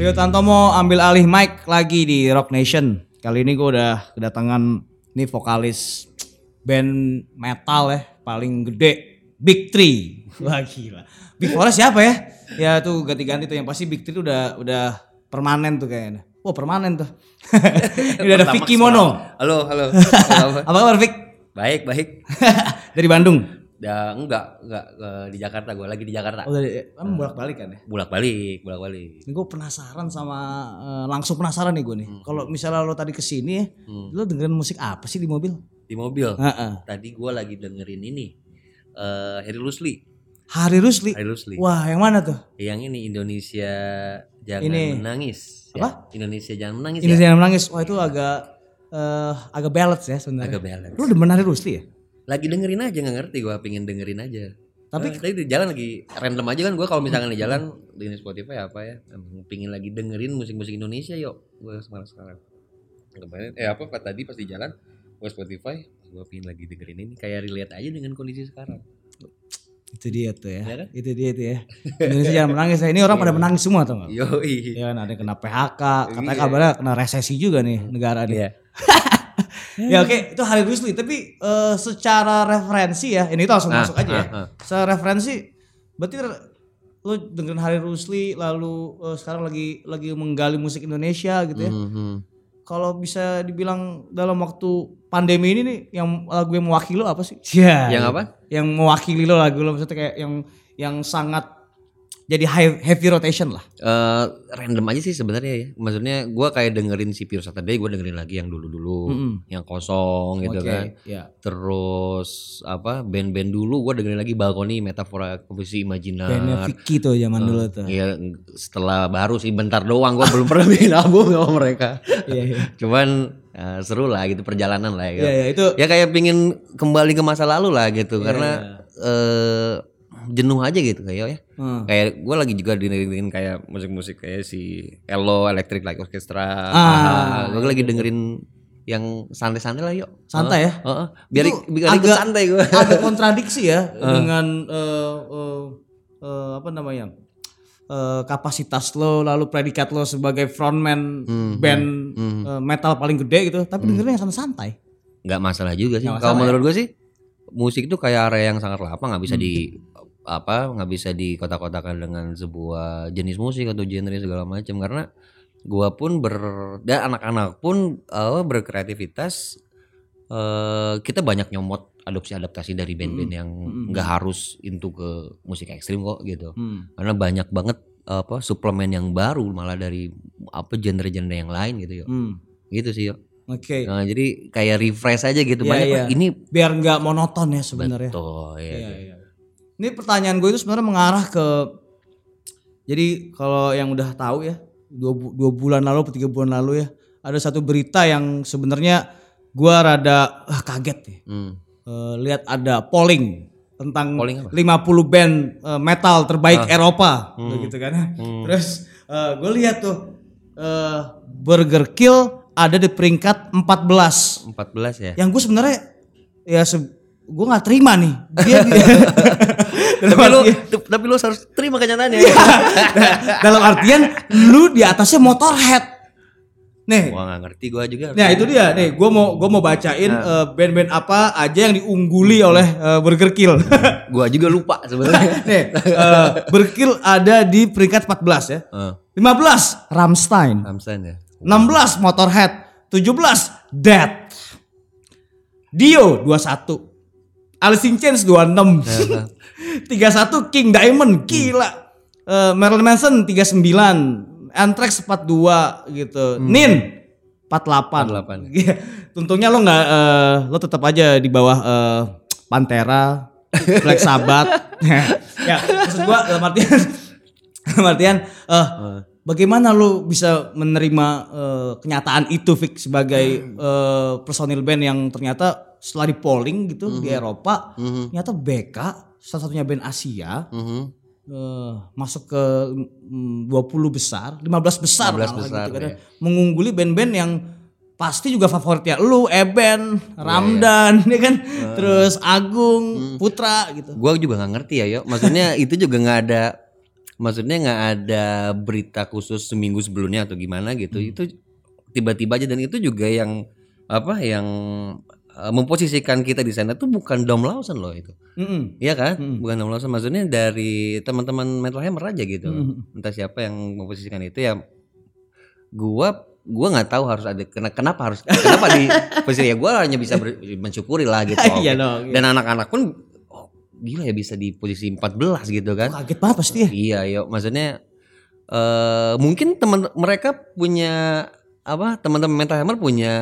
Rio Tantomo ambil alih mic lagi di Rock Nation. Kali ini gue udah kedatangan nih vokalis band metal ya paling gede Big Three. Wah gila. Big Four siapa ya? Ya tuh ganti-ganti tuh yang pasti Big Three tuh udah udah permanen tuh kayaknya. Wah permanen tuh. ini udah ada Vicky Mono. Halo, halo. Halo. Apa kabar Vic? baik, baik. Dari Bandung. Ya enggak, enggak eh, di Jakarta. Gue lagi di Jakarta. Oh kan bolak-balik kan ya? Bolak-balik, bolak-balik. Gue penasaran sama eh, langsung penasaran nih gue nih. Kalau misalnya lo tadi ke sini ya, lo dengerin musik apa sih di mobil? Di mobil. Heeh. Tadi gue lagi dengerin ini. eh Harry Rusli. Hari Rusli. Harry Rusli. Wah, yang mana tuh? Yang ini Indonesia jangan Ini. menangis. Apa? Ya, Indonesia jangan menangis Ini ya. yang menangis. Wah, itu agak eh agak balance ya sebenarnya. Agak balance. Lo demen Hari Rusli ya? Lagi dengerin aja nggak ngerti gue pengen dengerin aja. Tapi- Eh, tadi di jalan lagi random aja kan gue kalau misalkan di jalan dengerin Spotify apa ya pingin lagi dengerin musik-musik Indonesia yuk gue sekarang sekarang kemarin eh apa pas tadi pas di jalan gue Spotify gue pingin lagi dengerin ini kayak relate aja dengan kondisi sekarang Itu dia tuh ya. Ya kan? Itu dia tuh ya. Indonesia jangan menangis. ya. Ini orang pada menangis semua gak? yo Ya kan ada yang kena PHK, katanya Iya. kabarnya kena resesi juga nih negara nih. Ya oke, itu Hari Rusli. Tapi eh, secara referensi ya, ini itu langsung Ah, masuk aja ya. ah, ah. Secara referensi, berarti lu dengerin Hari Rusli, lalu eh, sekarang lagi lagi menggali musik Indonesia gitu ya. Mhm. Kalau bisa dibilang dalam waktu pandemi ini nih, yang lagu yang mewakili lo apa sih? Iya. Yang apa? Yang mewakili lo lagu lo maksudnya kayak yang yang sangat jadi high, heavy rotation lah. Eh, random aja sih sebenarnya ya. Maksudnya gue kayak dengerin si Pure Saturday, gue dengerin lagi yang dulu-dulu, Mm-mm. yang kosong gitu Oke, kan. ya. Terus apa band-band dulu gue dengerin lagi Balkoni, Metafora, Komposisi Imaginar. Bandnya Vicky tuh zaman dulu tuh. Iya setelah baru sih bentar doang gue belum pernah bikin album sama mereka. Iya, iya. Cuman eh, seru lah gitu perjalanan lah ya. Iya, iya, itu Ya kayak pingin kembali ke masa lalu lah gitu karena eh jenuh aja gitu kayak ya. Hmm. Kayak gue lagi juga dengerin kayak musik-musik kayak si Elo Electric Light Orchestra. Ah, gue lagi dengerin yang santai-santai lah yuk. Santai ya? Heeh. Biar Itu biar agak- santai gue. Ada kontradiksi ya dengan eh, eh, eh, apa namanya? eh, kapasitas lo lalu predikat lo sebagai frontman band eh, metal paling gede gitu, tapi dengerin yang santai-santai. nggak masalah juga sih. Kalau masalah ya? menurut gue sih musik itu kayak area yang sangat lapang, nggak bisa di apa, nggak bisa dikotak-kotakan dengan sebuah jenis musik atau genre segala macam. Karena gua pun ber dan anak-anak pun eh, berkreativitas. eh kita banyak nyomot adopsi-adaptasi dari band-band yang nggak harus into ke musik ekstrim kok gitu. Hmm. Karena banyak banget apa suplemen yang baru malah dari apa genre-genre yang lain gitu ya. Hmm. Gitu sih yo. Oke. Nah, jadi kayak refresh aja gitu. Iya, Banyak iya. ini Biar nggak monoton ya sebenarnya. Betul, iya. Iya, iya. Ini pertanyaan gue itu sebenarnya mengarah ke jadi kalau yang udah tahu ya dua, dua bulan lalu atau tiga bulan lalu ya ada satu berita yang sebenarnya gue rada ah, kaget ya. Hmm. Eh, lihat ada polling tentang Polling apa? 50 band eh, metal terbaik Eropa gitu kan. Terus gue lihat tuh eh, Burger Kill ada di peringkat 14 14 ya. yang gue sebenarnya ya gue nggak terima nih dia, dia tapi lu tapi lu harus terima kenyataannya. dalam artian lu di atasnya motorhead. Nih. Gua nggak ngerti gua juga. nah itu dia. Nih gue mau gue mau bacain eh, band-band apa aja yang diungguli oleh eh, Burger Kill. Gua juga lupa sebenarnya. nih eh, Burger Kill ada di peringkat 14 ya. Heeh. 15 Ramstein Ramstein ya. 16 Motorhead. 17 Dead Dio 21 Alice in Chains 26 31 King Diamond gila. Eh, Marilyn Manson 39 Anthrax 42 gitu. Nin 48 48. Iya. Untungnya lo nggak eh, lo tetap aja di bawah eh, Pantera Black Sabbath. Ya maksud gua dalam artian dalam artian eh, bagaimana lo bisa menerima eh, kenyataan itu Vic sebagai eh, personil band yang ternyata setelah di polling gitu di Eropa ternyata BK salah satunya band Asia Mhm. eh, masuk ke mm, 20 besar, 15 besar 15 malah besar, gitu kan. iya. Mengungguli band-band yang pasti juga favoritnya lu, Eben, Ramdan, ya kan? Terus Agung, Putra gitu. Gua juga nggak ngerti ya, yo. Maksudnya itu juga nggak ada maksudnya nggak ada berita khusus seminggu sebelumnya atau gimana gitu. Itu tiba-tiba aja dan itu juga yang apa yang memposisikan kita di sana tuh bukan Dom Lawson loh itu. Mm-mm. Iya kan? Mm. Bukan Dom Lawson maksudnya dari teman-teman Metal Hammer aja gitu. Mm. Entah siapa yang memposisikan itu ya gua gua nggak tahu harus ada kena- kenapa harus kenapa di posisi ya gua hanya bisa ber- mensyukuri lah gitu. Iya Oke. dong. Dan anak-anak pun oh, gila ya bisa di posisi 14 gitu kan. Kaget banget pasti ya. Iya, yuk maksudnya eh mungkin teman mereka punya apa? Teman-teman Mental Hammer punya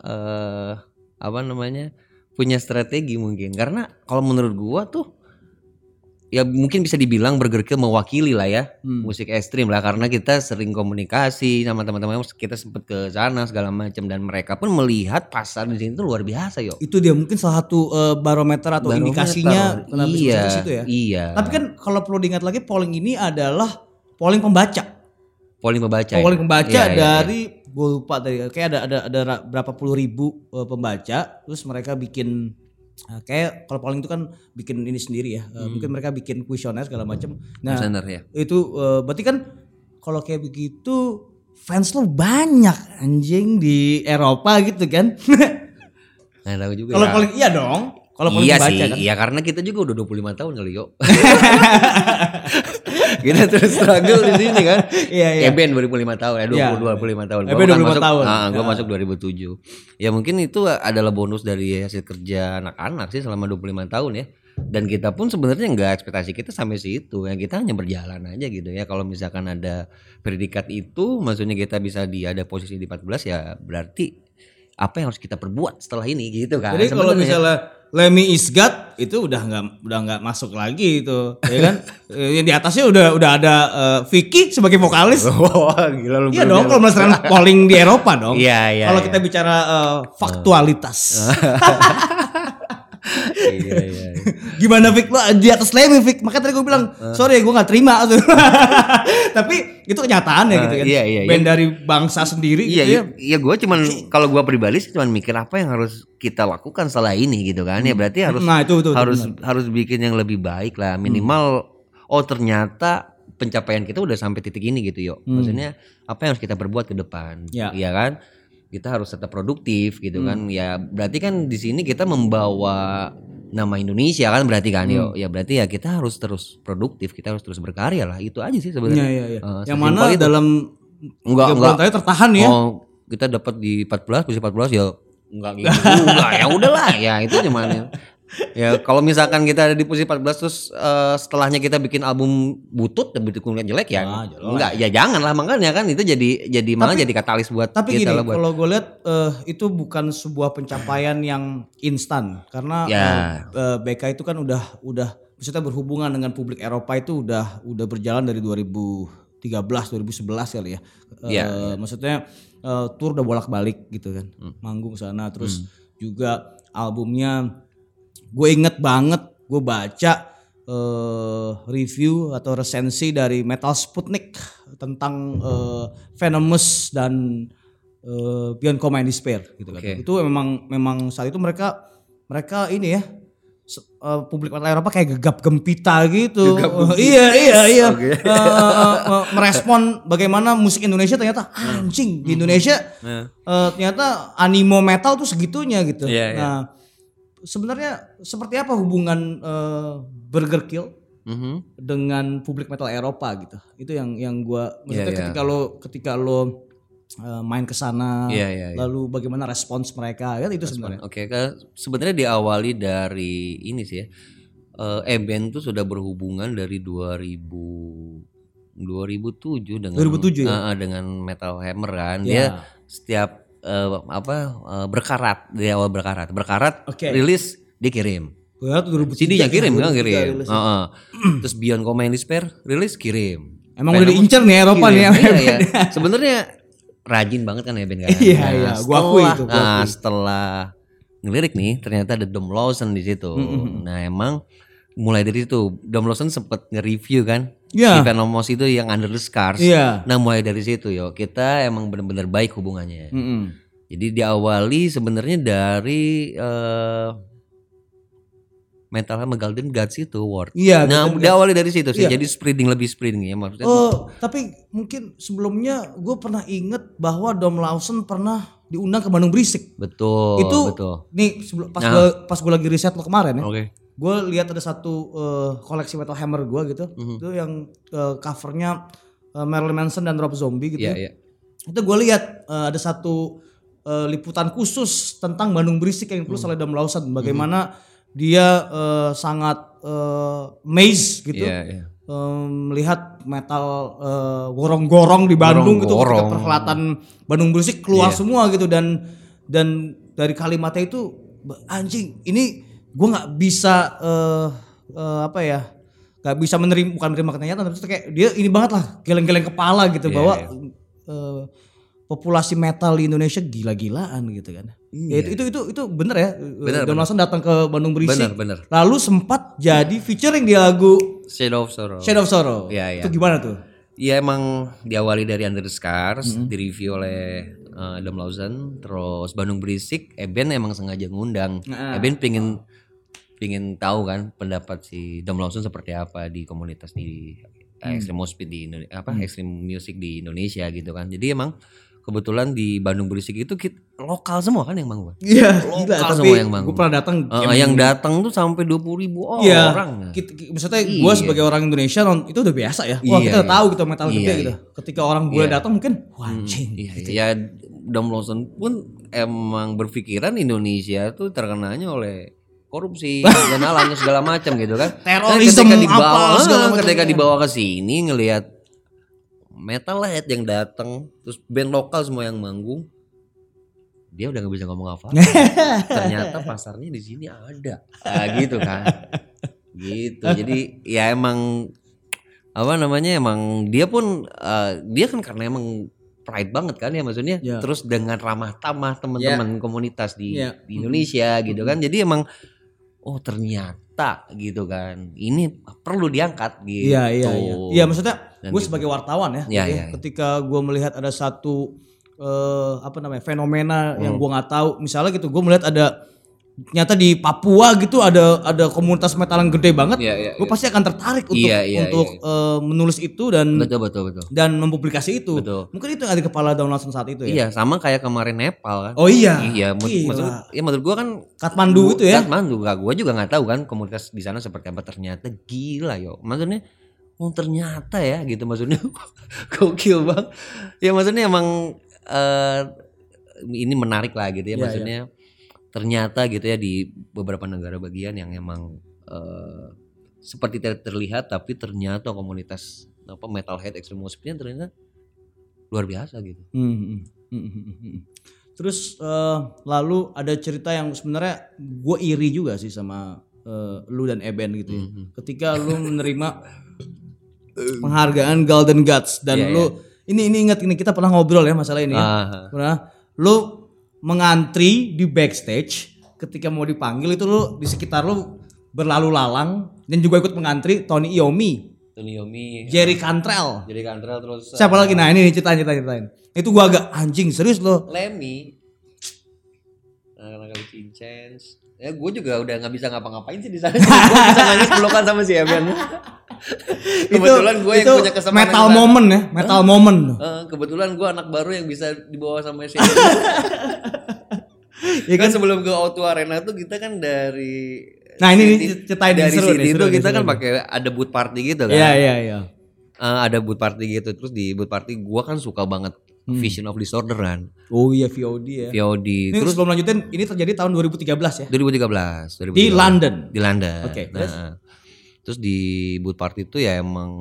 eh apa namanya? punya strategi mungkin. Karena kalau menurut gua tuh ya mungkin bisa dibilang Burger Kill mewakili lah ya Hmm. musik ekstrim lah karena kita sering komunikasi sama teman-teman kita sempet ke sana segala macam dan mereka pun melihat pasar di sini tuh luar biasa yo. Itu dia mungkin salah satu eh, barometer atau Barometer. indikasinya iya, ya. Iya. Tapi kan kalau perlu diingat lagi polling ini adalah polling pembaca. Polling pembaca. ya? polling pembaca Iya, iya, iya. dari gue lupa dari kayak ada ada ada ra- berapa puluh ribu eh, pembaca terus mereka bikin eh, kayak kalau polling itu kan bikin ini sendiri ya Eh, mungkin mereka bikin kuesioner segala macam nah Kuesioner, ya. itu eh, berarti kan kalau kayak begitu fans lo banyak anjing di Eropa gitu kan Nggak tahu juga. kalau ya. polling iya dong kalau iya pembaca sih, kan iya karena kita juga udah 25 tahun kali yuk. kita terus struggle di sini kan. Iya, iya. Eben 25 tahun, ya 20 Iya. 25 tahun. Gua Eben kan 25 masuk, tahun. Ah, gua Ya. masuk 2007. Ya mungkin itu adalah bonus dari hasil kerja anak-anak sih selama 25 tahun ya. Dan kita pun sebenarnya nggak ekspektasi kita sampai situ ya kita hanya berjalan aja gitu ya kalau misalkan ada predikat itu maksudnya kita bisa di ada posisi di 14 ya berarti apa yang harus kita perbuat setelah ini gitu kan Jadi kalau misalnya Lemmy is God itu udah nggak udah nggak masuk lagi itu, ya kan? Eh, Yang di atasnya udah udah ada eh, Vicky sebagai vokalis. Wah, gila lu. Iya dong, kalau berdasarkan polling di Eropa dong. Iya, iya, Kalau iya. kita bicara eh, faktualitas, iya, iya. iya. gimana Vic lo di atas Lemmy Vic? Makanya tadi gue bilang sorry gue nggak terima. Tapi itu kenyataannya gitu kan. iya, iya, Band dari bangsa sendiri Iya, gitu ya. iya, iya gue cuman kalau gue pribadi sih cuman mikir apa yang harus kita lakukan setelah ini gitu kan ya berarti harus Nah, itu- itu- itu harus benar. harus bikin yang lebih baik lah minimal oh ternyata pencapaian kita udah sampai titik ini gitu yo maksudnya apa yang harus kita perbuat ke depan Hmm. Ya. iya kan kita harus tetap produktif gitu kan Hmm. ya berarti kan di sini kita membawa nama Indonesia kan berarti kan Hmm. yo ya berarti ya kita harus terus produktif kita harus terus berkarya lah itu aja sih sebenarnya iya, iya. Eh, Yang sesimpel mana itu. dalam Enggak, enggak. bulan tertahan ya. Oh, kita dapat di 14, posisi 14 ya enggak gitu juga. ya udahlah, ya itu cuman ya. Kalau misalkan kita ada di posisi 14 terus eh, setelahnya kita bikin album butut dan bikin kuliah jelek ya. Ah, jelas. enggak, ya jangan lah makanya kan itu jadi jadi malah jadi katalis buat Tapi kita gini, lah buat kalau gue lihat eh, itu bukan sebuah pencapaian yang instan karena Ya. eh, eh, BK itu kan udah udah maksudnya berhubungan dengan publik Eropa itu udah udah berjalan dari 2013 2011 kali ya. Eh, Ya, Maksudnya eh, tour udah bolak-balik gitu kan, Hmm. manggung sana terus juga albumnya gue inget banget gue baca eh, review atau resensi dari Metal Sputnik tentang eh, Venomous dan eh, Beyond Command Despair gitu kan. Oke. Itu memang memang saat itu mereka mereka ini ya eh, publik metal Eropa kayak gegap gempita gitu. Eh, iya iya iya. Oke. Eh, eh, eh, merespon bagaimana musik Indonesia ternyata anjing di Indonesia Nah. eh, ternyata animo metal tuh segitunya gitu. Iya, iya. Nah, sebenarnya seperti apa hubungan eh, Burger Kill Mhm. dengan publik metal Eropa gitu? Itu yang yang gua maksudnya Iya, iya. ketika lo ketika lo eh, main ke sana, Iya, iya, iya. lalu bagaimana respons mereka kan itu sebenarnya. Oke, kan sebenarnya diawali dari ini sih ya. Eh Eben tuh sudah berhubungan dari 2000 2007 dengan 2007 ya? Ah, dengan Metal Hammer kan. Ya. Dia setiap eh, apa eh, berkarat di awal berkarat. Berkarat Oke. rilis dikirim. Tuh 2003 CD-nya kirim kan 2003 kirim. rilis. Heeh. Terus Beyond Command Despair rilis kirim. Emang udah diincar nih Eropa nih ya. Iya, iya. Sebenarnya rajin banget kan Eben kan. Iya, iya. Gua akui itu, gua Nah, setelah ngelirik nih ternyata ada Dom Lawson di situ. Nah, emang mulai dari situ Dom Lawson sempet nge-review kan Iya. di itu yang Under the Scars. Iya. Nah, mulai dari situ yo kita emang bener-bener baik hubungannya. metal sama Golden Gods itu Ward. Iya, Nah, Golden awalnya dari situ sih. Iya. Jadi spreading lebih spreading ya maksudnya. Oh, tapi mungkin sebelumnya gue pernah inget bahwa Dom Lawson pernah diundang ke Bandung Berisik. betul, itu betul. nih sebelum pas Nah. gue pas gue lagi riset lo kemarin ya, Oke. Gue lihat ada satu eh, koleksi Metal Hammer gue gitu, Mhm. itu yang eh, covernya eh, Marilyn Manson dan Rob Zombie gitu. Iya, ya. iya. Itu gue lihat eh, ada satu eh, liputan khusus tentang Bandung Berisik yang ditulis Hmm. oleh Dom Lawson, bagaimana dia eh, sangat eh, amazed gitu. Iya, iya. eh, melihat metal eh, gorong-gorong di Bandung gitu ketika Gorong-gorong. perhelatan Bandung Berisik keluar Iya. semua gitu dan dan dari kalimatnya itu "Ba- anjing ini gua nggak bisa eh, eh, apa ya nggak bisa menerima bukan menerima kenyataan tapi itu kayak dia ini banget lah geleng-geleng kepala gitu Iya, bahwa iya. eh, populasi metal di Indonesia gila-gilaan gitu kan. Ya, itu, itu itu itu bener ya. Bener, Don Lawson datang ke Bandung Berisik. Bener, bener. Lalu sempat jadi featuring di lagu Shadow of Sorrow. Shadow of Sorrow. Iya, iya. Itu gimana tuh? Iya emang diawali dari Under the Scars, Mm-hmm. direview oleh uh, Adam Lawson, terus Bandung Berisik, Eben emang sengaja ngundang. Nah. Eben pingin pingin tahu kan pendapat si Dom Lawson seperti apa di komunitas di Hmm. uh, extreme music di apa extreme music di Indonesia gitu kan. Jadi emang kebetulan di Bandung Berisik itu kit- lokal semua kan yang manggung. Iya, Lokal gila. Semua yang manggung. gue pernah datang. Uh, yang datang tuh sampai 20 ribu Iya. orang. Kita, ki- maksudnya gue Iya. sebagai orang Indonesia itu udah biasa ya. Wah Iya, kita udah iya. tahu gitu metal Iya, gede iya. gitu. Ketika orang gue Iya. datang mungkin wah anjing. Iya, ya Dom Lawson pun emang berpikiran Indonesia tuh terkenanya oleh korupsi dan halangnya segala macam gitu kan. Terorisme ketika apa, dibawa, segala macam. ketika dibawa ke sini ngelihat metalhead yang datang, terus band lokal semua yang manggung, dia udah nggak bisa ngomong apa. Ternyata pasarnya di sini ada, nah, gitu kan. Gitu. Jadi ya emang apa namanya emang dia pun eh, dia kan karena emang pride banget kan ya maksudnya Ya. terus dengan ramah tamah teman-teman komunitas di, Ya. di Indonesia gitu kan jadi emang oh ternyata gitu kan ini perlu diangkat gitu Iya iya iya. Iya maksudnya gue gitu. sebagai wartawan ya. Ya, iya, iya. Ketika gue melihat ada satu eh, apa namanya fenomena yang Hmm. gue nggak tahu. Misalnya gitu gue melihat ada ternyata di Papua gitu ada ada komunitas metal yang gede banget. Iya, iya, gue pasti akan tertarik untuk Iya, iya, untuk iya. eh, menulis itu dan betul betul betul dan mempublikasi itu. Betul. Mungkin itu yang ada di kepala Daun Lawson saat itu ya. iya sama kayak kemarin Nepal kan Oh iya. iya maksud ya menurut gua kan Katmandu gua- itu ya. Kathmandu gak gua juga nggak tahu kan komunitas di sana seperti apa ternyata gila yo maksudnya oh ternyata ya gitu maksudnya gokil bang ya maksudnya emang eh ini menarik lah gitu ya Iya, maksudnya ternyata gitu ya di beberapa negara bagian yang emang eh seperti tidak terlihat tapi ternyata komunitas apa metalhead extreme musiknya ternyata luar biasa gitu Hmm, hmm, hmm, hmm, hmm, hmm. Terus eh, lalu ada cerita yang sebenarnya gue iri juga sih sama eh, lu dan Eben gitu ya. Mhm. Ketika lu menerima penghargaan Golden Gods dan Iya, lu ini ini ingat ini kita pernah ngobrol ya masalah ini ya. Ah, Pernah lu mengantri di backstage ketika mau dipanggil itu lu di sekitar lu berlalu lalang dan juga ikut mengantri Tony Iommi, Tony Yomi Jerry Cantrell. jadi kantrel terus Siapa lagi? Nah ini nih ceritain ceritain ceritain. Itu gua agak anjing serius lo. Lemmy anak-anak Vincent ya gue juga udah nggak bisa ngapa-ngapain sih di sana gue bisa nangis pelukan sama si Evan kebetulan gue yang punya kesempatan metal moment ya, metal moment. Eh, kebetulan gue anak baru yang bisa dibawa sama si Ya kan kan? sebelum ke Auto Arena tuh kita kan dari Nah, ini ceritain dari seru itu nih, kita seru kan pakai ada booth party gitu kan Iya iya iya. Eh, ada booth party gitu terus di booth party gue kan suka banget Hmm. Vision of Disorder kan Oh iya VOD ya. VOD Ini terus sebelum lanjutin, ini terjadi tahun 2013 ya 2013, 2013 di London. di London. Oke, Nah, terus? Terus di booth party itu ya emang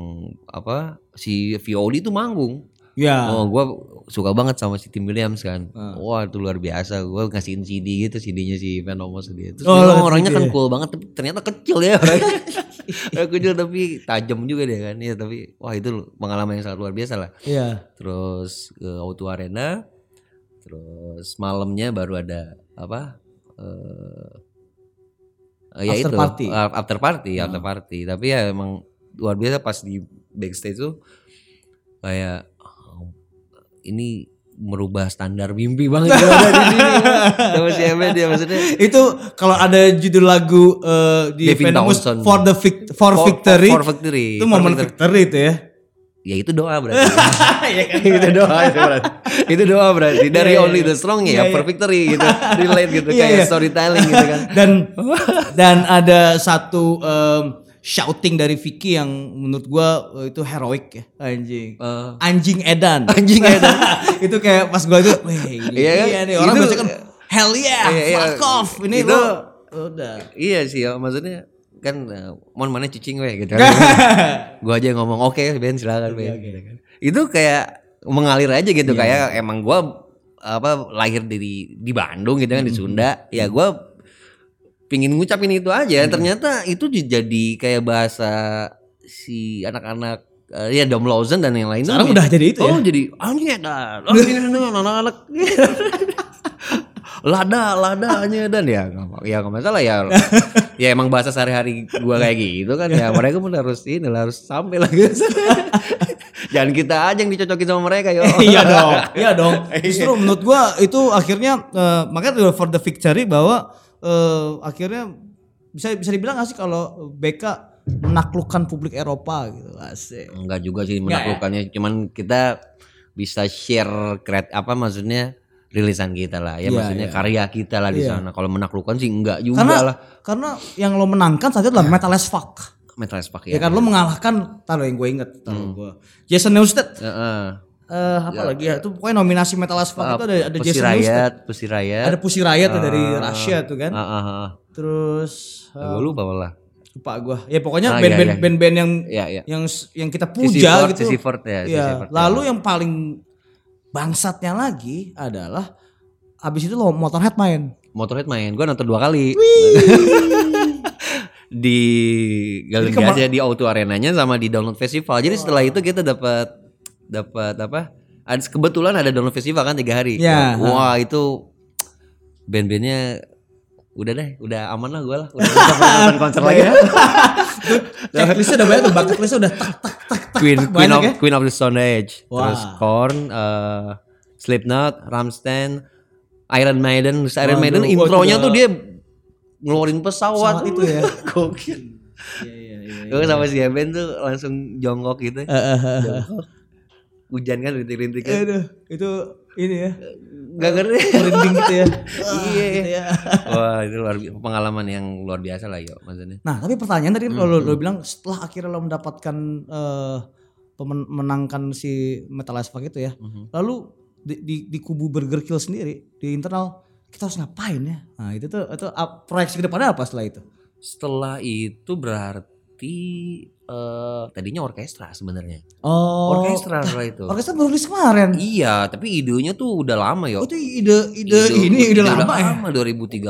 apa si VOD itu manggung. Ya. Oh, gua suka banget sama si Tim Williams kan. Ah. Wah, itu luar biasa. Gua ngasihin CD gitu, CD-nya si Venomous dia. Terus Oh, dia orangnya CD kan ya? cool banget, tapi ternyata kecil ya orangnya. Kecil tapi tajam juga dia kan. Ya, tapi wah itu pengalaman yang sangat luar biasa lah. Iya. Terus ke Auto Arena. Terus malamnya baru ada apa? Eh, ya After itu party. uh, after party, Hmm. after party. Tapi ya emang luar biasa pas di backstage tuh kayak oh, ini merubah standar mimpi banget sama si Eben dia maksudnya Itu kalau ada judul lagu eh, di Devin Venomous Townsend. for the vic- for, For- victory. for victory. Itu For momen victory. victory itu ya. Ya itu doa berarti Iya kan? itu doa itu berarti itu doa berarti dari Iya, iya, only iya. the strong Iya, ya iya. for victory gitu relate gitu Iya, kayak iya. storytelling gitu kan dan dan ada satu em, shouting dari Vicky yang menurut gua eh, itu heroik ya anjing Eh. anjing edan Anjing edan. itu kayak pas gua itu weh Iya kan? iya nih orang Itu- baca kan hell yeah Iya, iya. fuck off ini Itu- lo udah iya sih ya maksudnya kan eh, mon mana cicing weh gitu kan. Gua aja ngomong oke Ben silakan Ben gitu kan. itu kayak mengalir aja gitu kayak emang gua apa lahir di di Bandung gitu kan di Sunda. Ya gua pingin ngucapin itu aja. Ternyata itu jadi kayak bahasa si anak-anak eh, ya Dom Lauzen dan yang lain Sekarang udah jadi itu ya? oh jadi anjing edan anjing edan anak-anak lada ladanya dan ya ya nggak masalah ya. Ya emang bahasa sehari-hari gua kayak gitu kan ya. Mereka pun harus ini harus sampai lagi jangan kita aja yang dicocokin sama mereka yo. Iya dong iya dong. Justru menurut gua itu akhirnya eh, makanya for the victory bahwa eh, akhirnya bisa bisa dibilang gak sih kalau BK menaklukkan publik Eropa gitu asik. Enggak juga sih ya? menaklukkannya. Cuman kita bisa share kreat apa maksudnya rilisan kita lah ya Iya, maksudnya iya. karya kita lah di Iya. sana kalau menaklukkan sih enggak juga karena lah karena yang lo menangkan saat itu adalah metal as fuck metal as fuck ya, ya, kan lo mengalahkan taruh yang gue inget taruh gue Jason Newsted Heeh. eh apa lagi ya itu pokoknya nominasi metal as fuck itu ada ada Pussy Jason Newsted Pussy Riot ada Pussy Riot tuh dari Ah. Rusia tuh kan Ah, ah, ah. terus eh, Gue lupa malah lupa gue ya pokoknya Ah, band-band iya, iya. band-band yang Iya, iya. yang yang kita puja Ford, gitu. Sissy Ford ya, Sissy Iya. Ford ya. Lalu yang paling bangsatnya lagi adalah abis itu lo Motorhead main. Motorhead main, gue nonton dua kali. di kema- Gajah di Auto Arenanya sama di Download Festival. Jadi setelah itu kita dapat dapat apa? Ada kebetulan ada Download Festival kan tiga hari. Ya. Wah itu band-bandnya udah deh, udah aman lah gue lah. Udah nonton konser lagi. Checklistnya udah banyak tuh, bucket listnya udah tak tak tak. Queen Queen of ya. Queen of the Stone Age, Wah. terus Korn, eh, Slipknot, Rammstein, Iron Maiden, terus Iron Waduh, Maiden intronya tuh dia ngeluarin pesawat Pesawat itu ya. Gokil. Iya iya iya. Gue sama si Eben tuh langsung jongkok gitu. Eh, eh, eh. Jongkok. Hujan kan rintik-rintik kan. Aduh, itu ini ya. Gak ngerti. Merinding gitu ya. Iya. Gitu ya. Wah itu luar pengalaman yang luar biasa lah yo maksudnya. Nah, tapi pertanyaan tadi Hmm, lo, lo bilang setelah akhirnya lo mendapatkan eh pemen- menangkan si Metal as Fuck itu ya. Mhm. Lalu di, di, di kubu Burger Kill sendiri di internal kita harus ngapain ya? Nah, itu tuh itu proyeksi ke depannya apa setelah itu? Setelah itu berarti eh tadinya orkestra sebenarnya. Oh, Orkestra setelah itu. orkestra baru rilis kemarin. Iya, tapi idenya tuh udah lama yo. Oh, itu ide ide, ini udah lama ya? lama 2013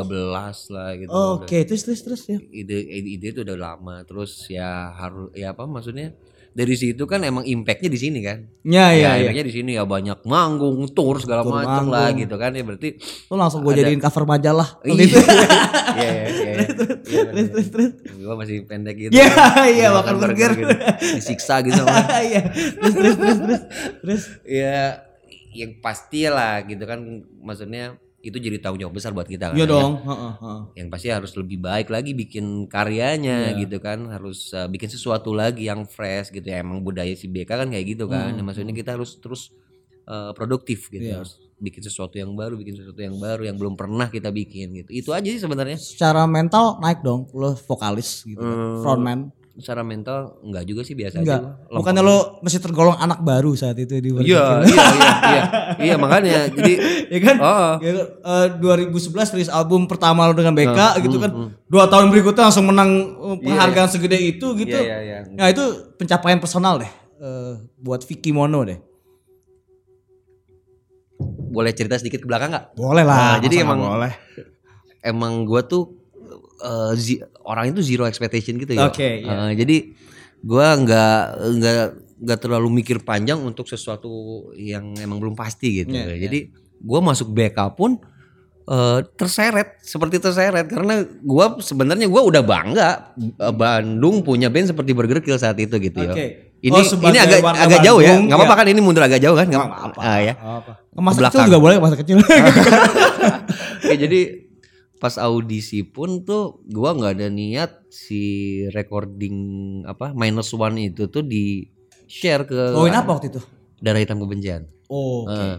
lah gitu. Oke, terus terus terus ya. Ide ide, ide itu udah lama. Terus ya harus ya apa maksudnya? Dari situ kan emang impactnya di sini kan. Ya ya ya. impactnya di sini ya banyak manggung, tour segala Tour macam lah gitu kan ya berarti Lo langsung gue jadiin cover majalah. Iya, Gitu. iya, iya, iya. Terus terus terus. Gue masih pendek gitu. Iya, iya, makan burger. gitu. Disiksa gitu. Iya. Terus terus terus terus. Terus ya yang pasti lah gitu kan maksudnya itu jadi tanggung jawab besar buat kita kan. Iya ya. dong. Heeh, heeh. Yang pasti harus lebih baik lagi bikin karyanya Iya. gitu kan, harus uh, bikin sesuatu lagi yang fresh gitu ya. Emang budaya si BK kan kayak gitu kan. Hmm. Ya, maksudnya kita harus terus uh, produktif gitu. Iya. Harus bikin sesuatu yang baru, bikin sesuatu yang baru yang belum pernah kita bikin gitu. Itu aja sih sebenarnya. Secara mental naik dong. Lo vokalis gitu. kan. Hmm. Frontman. Secara mental enggak juga sih biasa Enggak. aja. Bukannya lo masih tergolong anak baru saat itu di Iya, iya, iya, iya. Iya, makanya jadi ya kan? Oh. Ya, eh, 2011 rilis album pertama lo dengan BK Nah, gitu hmm, kan. Dua tahun berikutnya langsung menang eh, penghargaan segede itu gitu. Iya, iya, iya. Nah itu pencapaian personal deh. eh, buat Vicky Mono deh. boleh cerita sedikit ke belakang nggak? Boleh Nah, lah. jadi masa nggak emang- boleh. emang gua tuh eh, zi- orang itu zero expectation gitu ya. Oke, iya. Eh, jadi gua nggak nggak nggak terlalu mikir panjang untuk sesuatu yang emang belum pasti gitu. Iya, iya. Jadi gua masuk BK pun eh, terseret seperti terseret karena gua sebenarnya gua udah bangga eh, Bandung punya band seperti Burger Kill saat itu gitu ya. Oke. Ini Oh, ini agak agak jauh ya. Bandung, Nggak apa-apa iya. kan ini mundur agak jauh kan? Nggak Nggak apa-apa. Ah, ya. Ke masa Ke kecil juga boleh masa kecil. Ya, jadi pas audisi pun tuh gua nggak ada niat si recording apa minus one itu tuh di share ke Poin apa waktu itu? darah hitam kebencian. Oh, oke. Eh,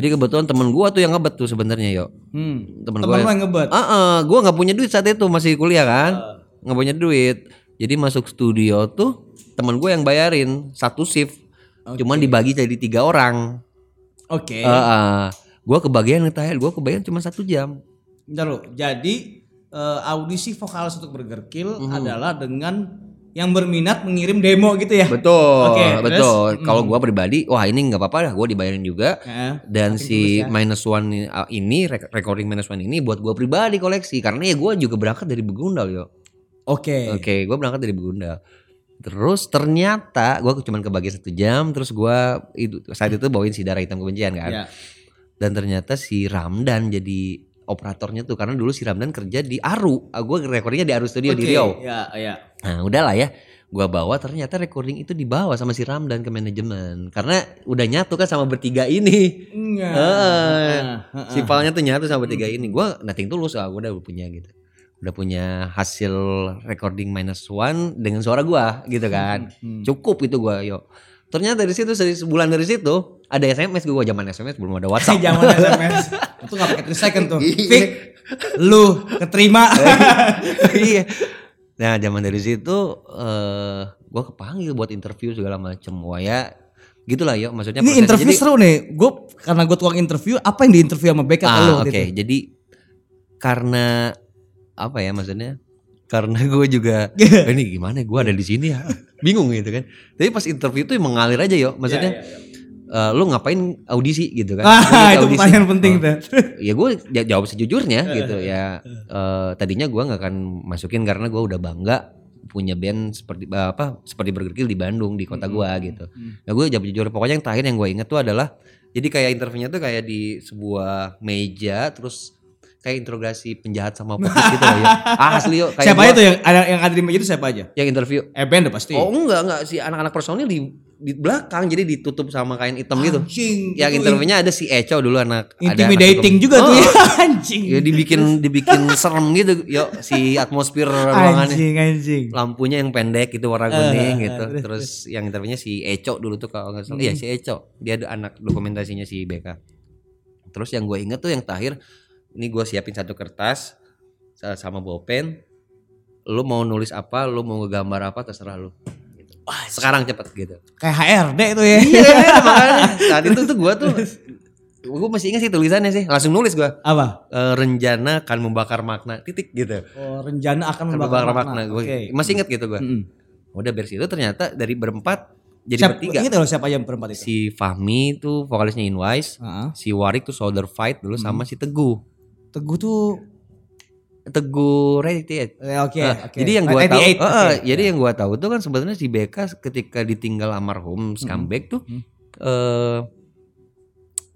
Jadi kebetulan temen gua tuh yang ngebet tuh sebenarnya yo. Hmm. Temen Temen gua yang ngebet. Ah, ah, gua nggak punya duit saat itu masih kuliah kan, nggak punya duit. Jadi masuk studio tuh temen gue yang bayarin satu shift, cuman dibagi jadi tiga orang. Oke. Ah, ah. Gua kebagian terakhir, gua kebagian cuma satu jam. Bentar lu. Jadi eh, audisi vokalis untuk Burger Kill Mhm. adalah dengan yang berminat mengirim demo gitu ya. Betul, Oke, terus? betul. Kalau gua pribadi, wah ini nggak apa-apa lah, gua dibayarin juga. Heeh. Dan si ya. minus one ini- uh, rec- recording minus one ini buat gua pribadi koleksi karena ya gua juga berangkat dari Begundal yo. Oke. Oke, gua berangkat dari Begundal. Terus ternyata gua cuma kebagi satu jam, terus gua itu saat itu bawain si darah hitam kebencian kan. Ya. Dan ternyata si Ramdan jadi operatornya tuh karena dulu si Ramdan kerja di Aru. Ah, gua recordingnya di Aru Studio di Oke, Riau. Ya, ya. Nah udahlah ya Gua bawa ternyata recording itu dibawa sama si Ramdan ke manajemen Karena udah nyatu kan sama bertiga ini Enggak. Heeh. Heeh. Si filenya tuh nyatu sama bertiga ini Gua nothing tulus ah, gua udah punya gitu Udah punya hasil recording minus one dengan suara gua gitu kan Hmm. Cukup itu gua yo Ternyata dari situ dari sebulan dari situ ada SMS gua zaman SMS belum ada WhatsApp. Zaman SMS. Itu gak pakai 3 second tuh. Iya. Fik. Lu keterima. iya. Nah, zaman dari situ eh gua kepanggil buat interview segala macem. Wah ya gitulah ya maksudnya Ini interview Jadi- seru nih. Gue karena gue tukang interview, apa yang diinterview sama lu Ah, waktu oke. itu? Jadi karena apa ya maksudnya? Karena gue juga. "Eh, ini gimana gue ada di sini ya bingung gitu kan tapi pas interview itu emang ngalir aja yo maksudnya eh, lu ngapain audisi gitu kan Ah, itu audisi. pertanyaan penting Oh. tuh. ya gue jawab sejujurnya gitu ya Eh, tadinya gue nggak akan masukin karena gue udah bangga punya band seperti apa seperti Burger Kill di Bandung di kota gue gitu ya gue jawab jujur pokoknya yang terakhir yang gue inget tuh adalah jadi kayak interviewnya tuh kayak di sebuah meja terus kayak interogasi penjahat sama petis gitu loh ya asli yuk kayak Siapa gua- itu yang ada yang ada di meja itu siapa aja? yang interview Eh band pasti. oh enggak enggak si anak-anak personil di di belakang jadi ditutup sama kain hitam gitu Anjing. yang interviewnya ada si Eco dulu anak ada anak intimidating hukum. juga tuh Oh, ya. Anjing. Ya dibikin dibikin serem gitu, yuk si atmosfer ruangannya. Anjing, anjing. Lampunya yang pendek itu warna Eh, kuning eh, gitu. terus, Terus yang interviewnya si Eco dulu tuh kalau nggak salah. Iya si Eco. Dia ada anak dokumentasinya si BK. Terus yang gue inget tuh yang terakhir, ini gue siapin satu kertas sa- sama bolpen. Lu mau nulis apa, lu mau ngegambar apa terserah lu. Gitu. Sekarang cepet gitu. Kayak HRD itu ya. Iya makanya saat itu tuh gue tuh gue masih ingat sih tulisannya sih langsung nulis gue Apa? Eh, rencana akan membakar makna titik gitu Oh, rencana akan membakar membakar makna. makna, Gua Oke. masih ingat gitu gue Mm-mm. udah beres itu ternyata dari berempat jadi Siapa, bertiga Ingat loh siapa yang berempat itu? si Fahmi tuh vokalisnya Inwise Heeh. si Warik tuh Shoulder Fight dulu sama si Teguh Teguh tuh Teguh eh, oke, Nah, oke. Jadi yang gua tahu, 88, eh, oke. jadi yang gua tahu tuh kan sebenarnya si BK ketika ditinggal almarhum Scumbag tuh Hmm. eh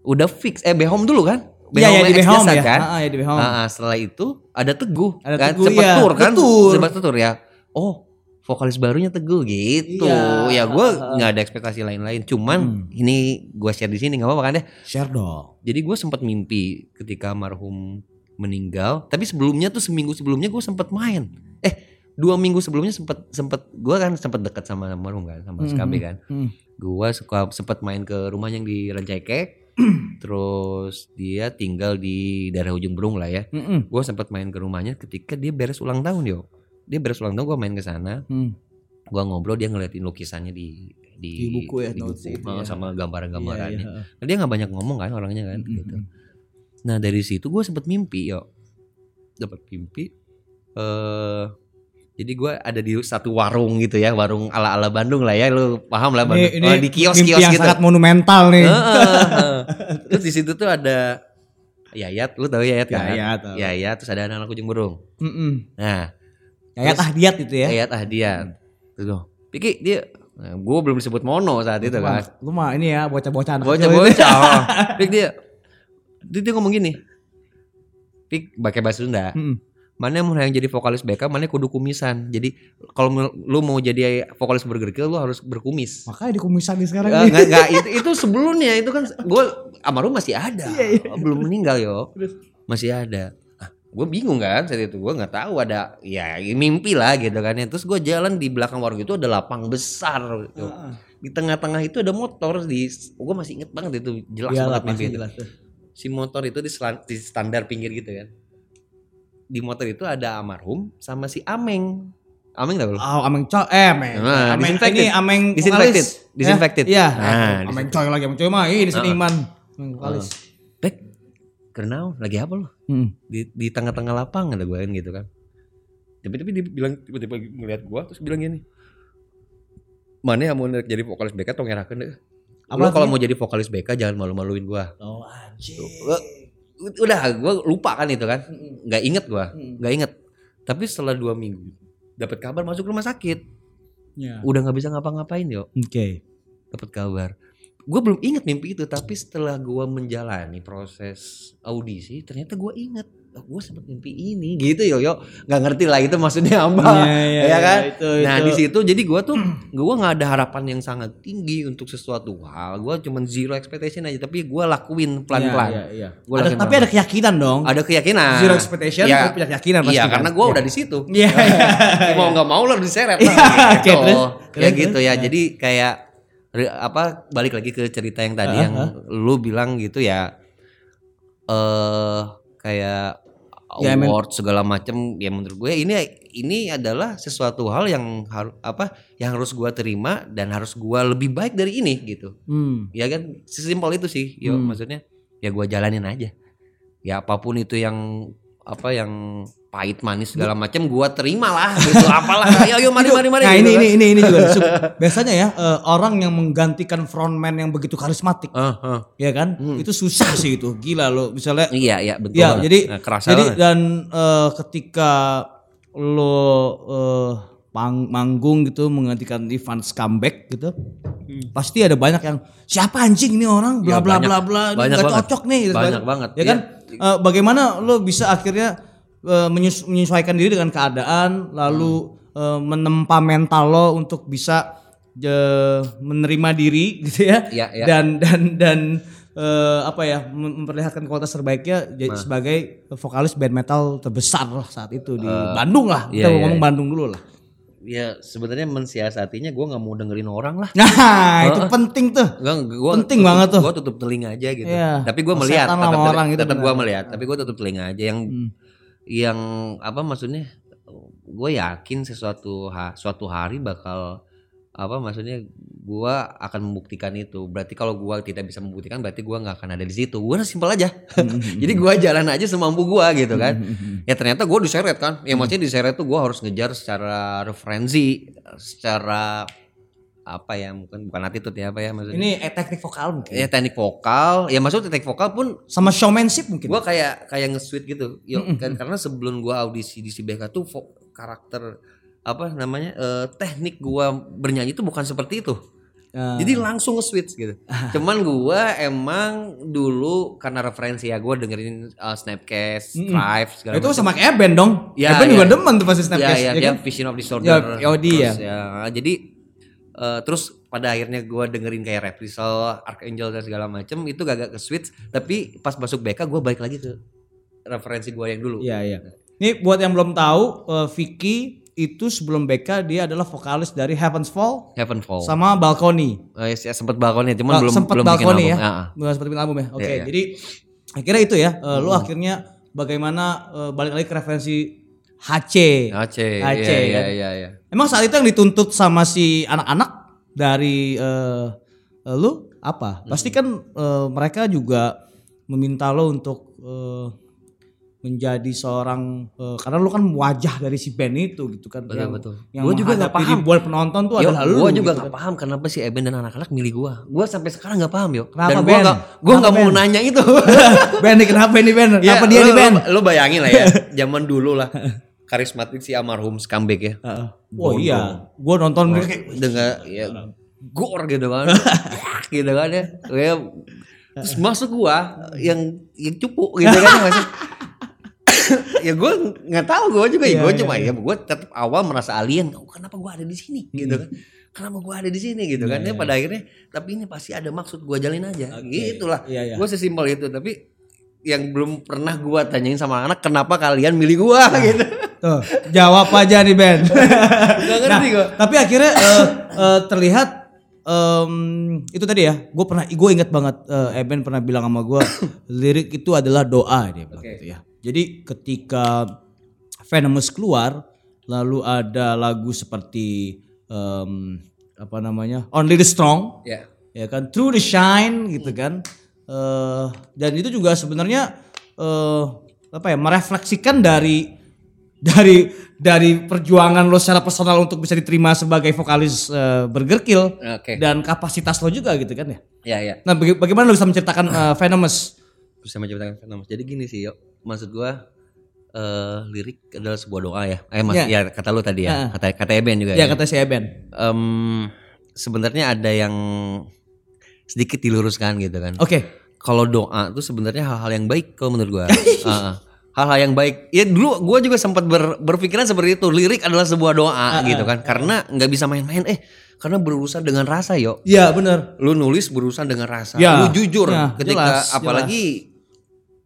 udah fix eh Behom dulu kan? Iya, ya, di Behom ya. kan? Ah, ya di Behom. Ah, ah, setelah itu ada Teguh, Ada kan? Teguh, Sempet iya. tur kan? Betul. Sempat tur ya. Oh, vokalis barunya Teguh gitu. Iya. Ya gua nggak ada ekspektasi lain-lain. Cuman Hmm. ini gua share di sini nggak apa-apa kan deh. Share dong. Jadi gue sempat mimpi ketika almarhum meninggal. Tapi sebelumnya tuh seminggu sebelumnya gue sempat main. Eh dua minggu sebelumnya sempat sempat gue kan sempat dekat sama almarhum kan sama Hmm, Skambe kan. Hmm. Gue suka sempat main ke rumahnya yang di Rancaikek. Terus dia tinggal di daerah ujung Berung lah ya. Mm-mm. Gue sempat main ke rumahnya ketika dia beres ulang tahun yo. Dia beres ulang tahun gue main ke sana. Hmm. Gue ngobrol dia ngeliatin lukisannya di di, Di buku ya, di buku, eh, ya. sama gambaran-gambarannya. Iya, iya. Nah, dia nggak banyak ngomong kan orangnya kan Mm-mm. gitu. Nah dari situ gue sempet mimpi yo, dapat mimpi. eh jadi gue ada di satu warung gitu ya, warung ala ala Bandung lah ya, lu paham lah Bandung. Ini, ini Oh, di kios kios yang gitu. sangat monumental nih. Heeh, heeh. Terus di situ tuh ada Yayat, lu tahu Yayat kan? Yayat, tahu. Yayat, terus ada anak-anak ujung burung. Mm-mm. Nah, Yayat Terus- Ahdiat itu ya. Yayat Ahdian. Terus gue, Piki dia, nah, gue belum disebut Mono saat itu kan. Lu mah ini ya bocah-bocah anak bocah-bocah oh. Pik dia dia, dia ngomong gini Pik pakai bahasa Sunda Mm-mm. mana mau yang jadi vokalis BK, mana kudu kumisan. Jadi kalau lu mau jadi vokalis Burger Kill lu harus berkumis. Makanya dikumisan nih sekarang. Nih. Enggak, enggak, itu itu sebelumnya itu kan gue Amaru masih ada. Iya, Belum meninggal yo. Masih ada. Ah, gue bingung kan saat itu gue nggak tahu ada ya mimpi lah gitu kan ya. Terus gue jalan di belakang warung itu ada lapang besar. gitu. Ah. Di tengah-tengah itu ada motor di gue masih inget banget itu jelas Iyalah, banget mimpi itu. jelas. Si motor itu di, selan- di standar pinggir gitu kan. Di motor itu ada almarhum sama si Ameng. Ameng tau lu? Oh, ameng coy, eh, ameng. Nah, ameng disinfected. ini ameng Disinfected. vokalis. Disinfected. Ya? Iya. Nah, ameng coy lagi, ameng coy mah ini seniman. Ameng vokalis. Bek, kenal lagi apa lo? Hmm. Di di tengah-tengah lapang ada gue kan gitu kan. Tapi tapi dia bilang tiba-tiba ngeliat gue terus bilang gini. Mana yang mau jadi vokalis BK tong ngerakeun deh. Apa kalau mau jadi vokalis BK jangan malu-maluin gue. Oh, anjing. Udah gue lupa kan itu kan. Nggak inget Hmm. nggak inget. Tapi setelah dua minggu dapat kabar masuk rumah sakit. Ya. Udah nggak bisa ngapa-ngapain yo. Oke. dapat kabar. Gue belum inget mimpi itu, tapi setelah gue menjalani proses audisi, ternyata gue inget, oh, gue sempat mimpi ini, gitu yo yo, nggak ngerti lah itu maksudnya apa, Iya, iya, ya kan? iya, itu, nah itu. di situ jadi gue tuh, gue nggak ada harapan yang sangat tinggi untuk sesuatu hal, gue cuman zero expectation aja, tapi gue lakuin pelan-pelan. Iya, iya, iya. Gua Ada, lakuin tapi ada keyakinan dong. Ada keyakinan. Zero expectation, Iya. tapi punya keyakinan pasti Iya, kan? karena gue Iya. udah di situ. Iya, iya. mau nggak mau lo diseret. Iya, Nah, oke, gitu. terus? ya Terus, gitu terus? ya. Nah. Jadi kayak apa balik lagi ke cerita yang tadi Ah, yang lu bilang gitu ya eh kayak Ya, men- award segala macem ya menurut gue ini ini adalah sesuatu hal yang harus apa yang harus gue terima dan harus gue lebih baik dari ini gitu Hmm. ya kan sesimpel itu sih yo Hmm. maksudnya ya gue jalanin aja ya apa pun itu yang apa yang pahit manis segala macam gue terima lah gitu apalah ayo ayo mari mari mari Nah gitu ini, kan. ini ini ini juga biasanya ya eh, orang yang menggantikan frontman yang begitu karismatik, ah. ya kan? Itu susah sih itu, gila lo. Misalnya, iya iya betul ya jadi Nah, kerasa jadi banget. dan eh, ketika lo eh, pang- manggung gitu menggantikan Ivan comeback gitu, pasti ada banyak yang siapa anjing ini orang bla Hmm. Ya, bla banyak. bla bla ini Banyak banget. cocok nih. gitu. Banyak banget. Ya kan? Eh, bagaimana lo bisa akhirnya eh, menyes- menyesuaikan diri dengan keadaan, lalu Hmm. eh, menempa mental lo untuk bisa eh, menerima diri gitu ya, Iya, iya. dan dan dan eh, apa ya mem- memperlihatkan kualitas terbaiknya Nah. sebagai vokalis band metal terbesar lah saat itu di Bandung lah kita iya, ngomong iya. Bandung dulu lah. ya sebenarnya mensiasatinya gue nggak mau dengerin orang lah Nah itu penting tuh. Gua, gua Penting banget tuh. Gue tutup telinga aja gitu. Iya. Tapi gue Oh, melihat, tetap, orang gitu tetap gue melihat. Tapi gue tutup telinga aja. Yang Hmm. Yang apa maksudnya? Gue yakin sesuatu ha, suatu hari bakal apa maksudnya gue akan membuktikan itu. Berarti kalau gue tidak bisa membuktikan berarti gue nggak akan ada di situ. Gue simpel aja. Jadi gue jalan aja semampu gue gitu kan. Ya ternyata gue diseret kan. Ya maksudnya diseret tuh gue harus ngejar secara referensi secara apa ya bukan bukan attitude ya apa ya maksudnya Ini eh, teknik vokal mungkin. ya teknik vokal ya maksudnya teknik vokal pun Sama showmanship mungkin. gue kayak kayak nge-sweet gitu Yo, kan karena sebelum gue audisi di CBK tuh karakter apa namanya eh, teknik gue bernyanyi itu bukan seperti itu Eh, jadi langsung nge-switch gitu cuman gue emang dulu karena referensi ya gue dengerin uh, Snapcast, Thrive segala itu macam. sama kayak band dong. Ya, band ya. juga demen tuh pasti ya, Snapcast. ya, ya dia kan? Vision of Disorder Ya, POD ya. terus jadi eh, terus pada akhirnya gue dengerin kayak Reprisal, Archangel dan segala macem itu gak ke switch tapi pas masuk BK gue balik lagi ke referensi gue yang dulu Iya iya. Ini buat yang belum tahu, eh, Vicky itu sebelum BK dia adalah vokalis dari Heaven's Fall Heaven Fall sama Balkoni. Eh, ya, sempet balkonnya cuman Bal- belum sempet belum bikin Balkoni album. ya. Belum sempat bikin album ya. Oke, Iya, iya. jadi akhirnya itu ya. eh, Lu akhirnya bagaimana eh, balik lagi ke referensi HC. Aceh, Aceh, iya, iya, kan? iya, iya. Emang saat itu yang dituntut sama si anak-anak dari eh, lu apa? Pasti kan eh, mereka juga meminta lo untuk eh, menjadi seorang eh, karena lu kan wajah dari si band itu gitu kan. Betul, yang, betul. Yang Gua juga nggak menghadapi paham. ribuan penonton tuh Yo, adalah lu. gua juga gitu nggak kan. paham kenapa si Eben dan anak-anak milih gua. Gua sampai sekarang nggak paham yo. Kenapa, Dan gua Ben? nggak, gua nggak mau Ben? nanya itu. nih kenapa ini band? Ya, Kenapa dia lu, di band? Lu, lu bayangin lah ya, zaman dulu lah. Karismatik si almarhum Skambek ya. Heeh. Oh iya, gua nonton kayak Dengan ya gor gitu kan. Gitu kan ya. Kayak terus masuk gua yang yang cupu gitu kan masuk. ya gue nggak tahu gue juga ya Iya, gue iya, cuma iya. ya gue tetap awal merasa alien oh, kenapa gue ada di sini gitu kan kenapa gue ada di sini gitu kan Iya, ya iya. pada akhirnya tapi ini pasti ada maksud gue jalin aja Oke. gitulah Iya, iya. gue sesimpel itu tapi yang belum pernah gue tanyain sama anak kenapa kalian milih gue gitu Tuh, jawab aja nih Ben. Gak ngerti gue Tapi akhirnya eh, eh, terlihat em, itu tadi ya. Gue pernah, gue inget banget eh, Eben pernah bilang sama gue, lirik itu adalah doa dia bilang gitu ya. Jadi ketika Venomous keluar, lalu ada lagu seperti em, apa namanya, Only the Strong, ya ya kan, Through the Shine gitu kan. Eh, dan itu juga sebenarnya eh, apa ya, merefleksikan dari dari dari perjuangan lo secara personal untuk bisa diterima sebagai vokalis eh, Burger Kill oke dan kapasitas lo juga gitu kan ya. ya ya Nah, baga- bagaimana lo bisa menceritakan eh, Venomous? bisa menciptakan fenomen jadi gini sih yuk maksud gue eh lirik adalah sebuah doa ya eh mas Ya. ya kata lu tadi ya Heeh. kata kata Eben juga Ya ya kata si Eben. Em, sebenarnya ada yang sedikit diluruskan gitu kan. Oke. Kalau doa itu sebenarnya hal-hal yang baik kalau menurut gua. Heeh. Hal-hal yang baik. Ya dulu gua juga sempat ber- berpikiran seperti itu. Lirik adalah sebuah doa gitu kan. Karena nggak bisa main-main. Eh, karena berurusan dengan rasa yo. Iya benar. Lu nulis berurusan dengan rasa. Ya, Lu jujur ya, ketika jelas, apalagi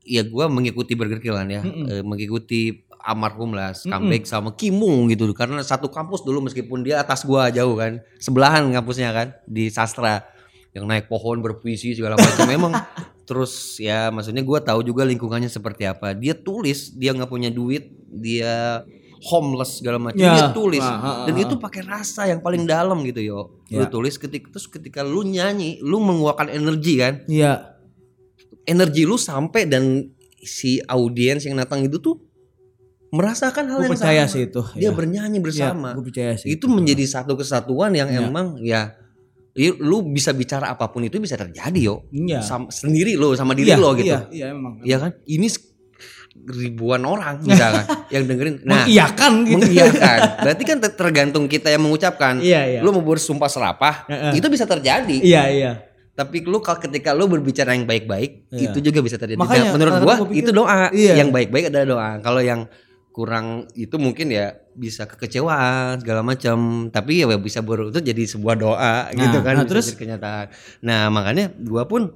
ya gua mengikuti Burger kan ya. Eh, mengikuti almarhum lah comeback sama Kimung gitu karena satu kampus dulu meskipun dia atas gua jauh kan sebelahan kampusnya kan di sastra yang naik pohon berpuisi segala macam memang terus ya maksudnya gua tahu juga lingkungannya seperti apa dia tulis dia nggak punya duit dia homeless segala macam Ya. dia tulis Ah, ah, ah, dan itu pakai rasa yang paling dalam gitu yo lu Ya. tulis ketika terus ketika lu nyanyi lu mengeluarkan energi kan Iya. energi lu sampai dan si audiens yang datang itu tuh merasakan hal Gue yang percaya sama. sih itu. Dia ya. bernyanyi bersama. gue percaya sih. itu menjadi satu kesatuan yang Ya. emang ya lu bisa bicara apa pun itu bisa terjadi yo. Iya. Sam- sendiri lo sama diri Iya, lo gitu. Iya, iya memang. Iya kan? Ini ribuan orang misalkan yang dengerin. Nah, Mengiyakan gitu. mengiyakan. Berarti kan ter- tergantung kita yang mengucapkan. Iya, iya. Lu mau bersumpah serapah, Heeh. itu bisa terjadi. Iya, iya. Tapi lu kalau ketika lu berbicara yang baik-baik, Iya. itu juga bisa terjadi. Makanya, Nah, menurut gua kadang-kadang gua pikir- itu doa. Iya. Yang baik-baik adalah doa. Kalau yang kurang itu mungkin ya bisa kekecewaan segala macam. Tapi ya bisa berutut jadi sebuah doa gitu kan. nah, terus? jadi kenyataan. Nah, makanya gua pun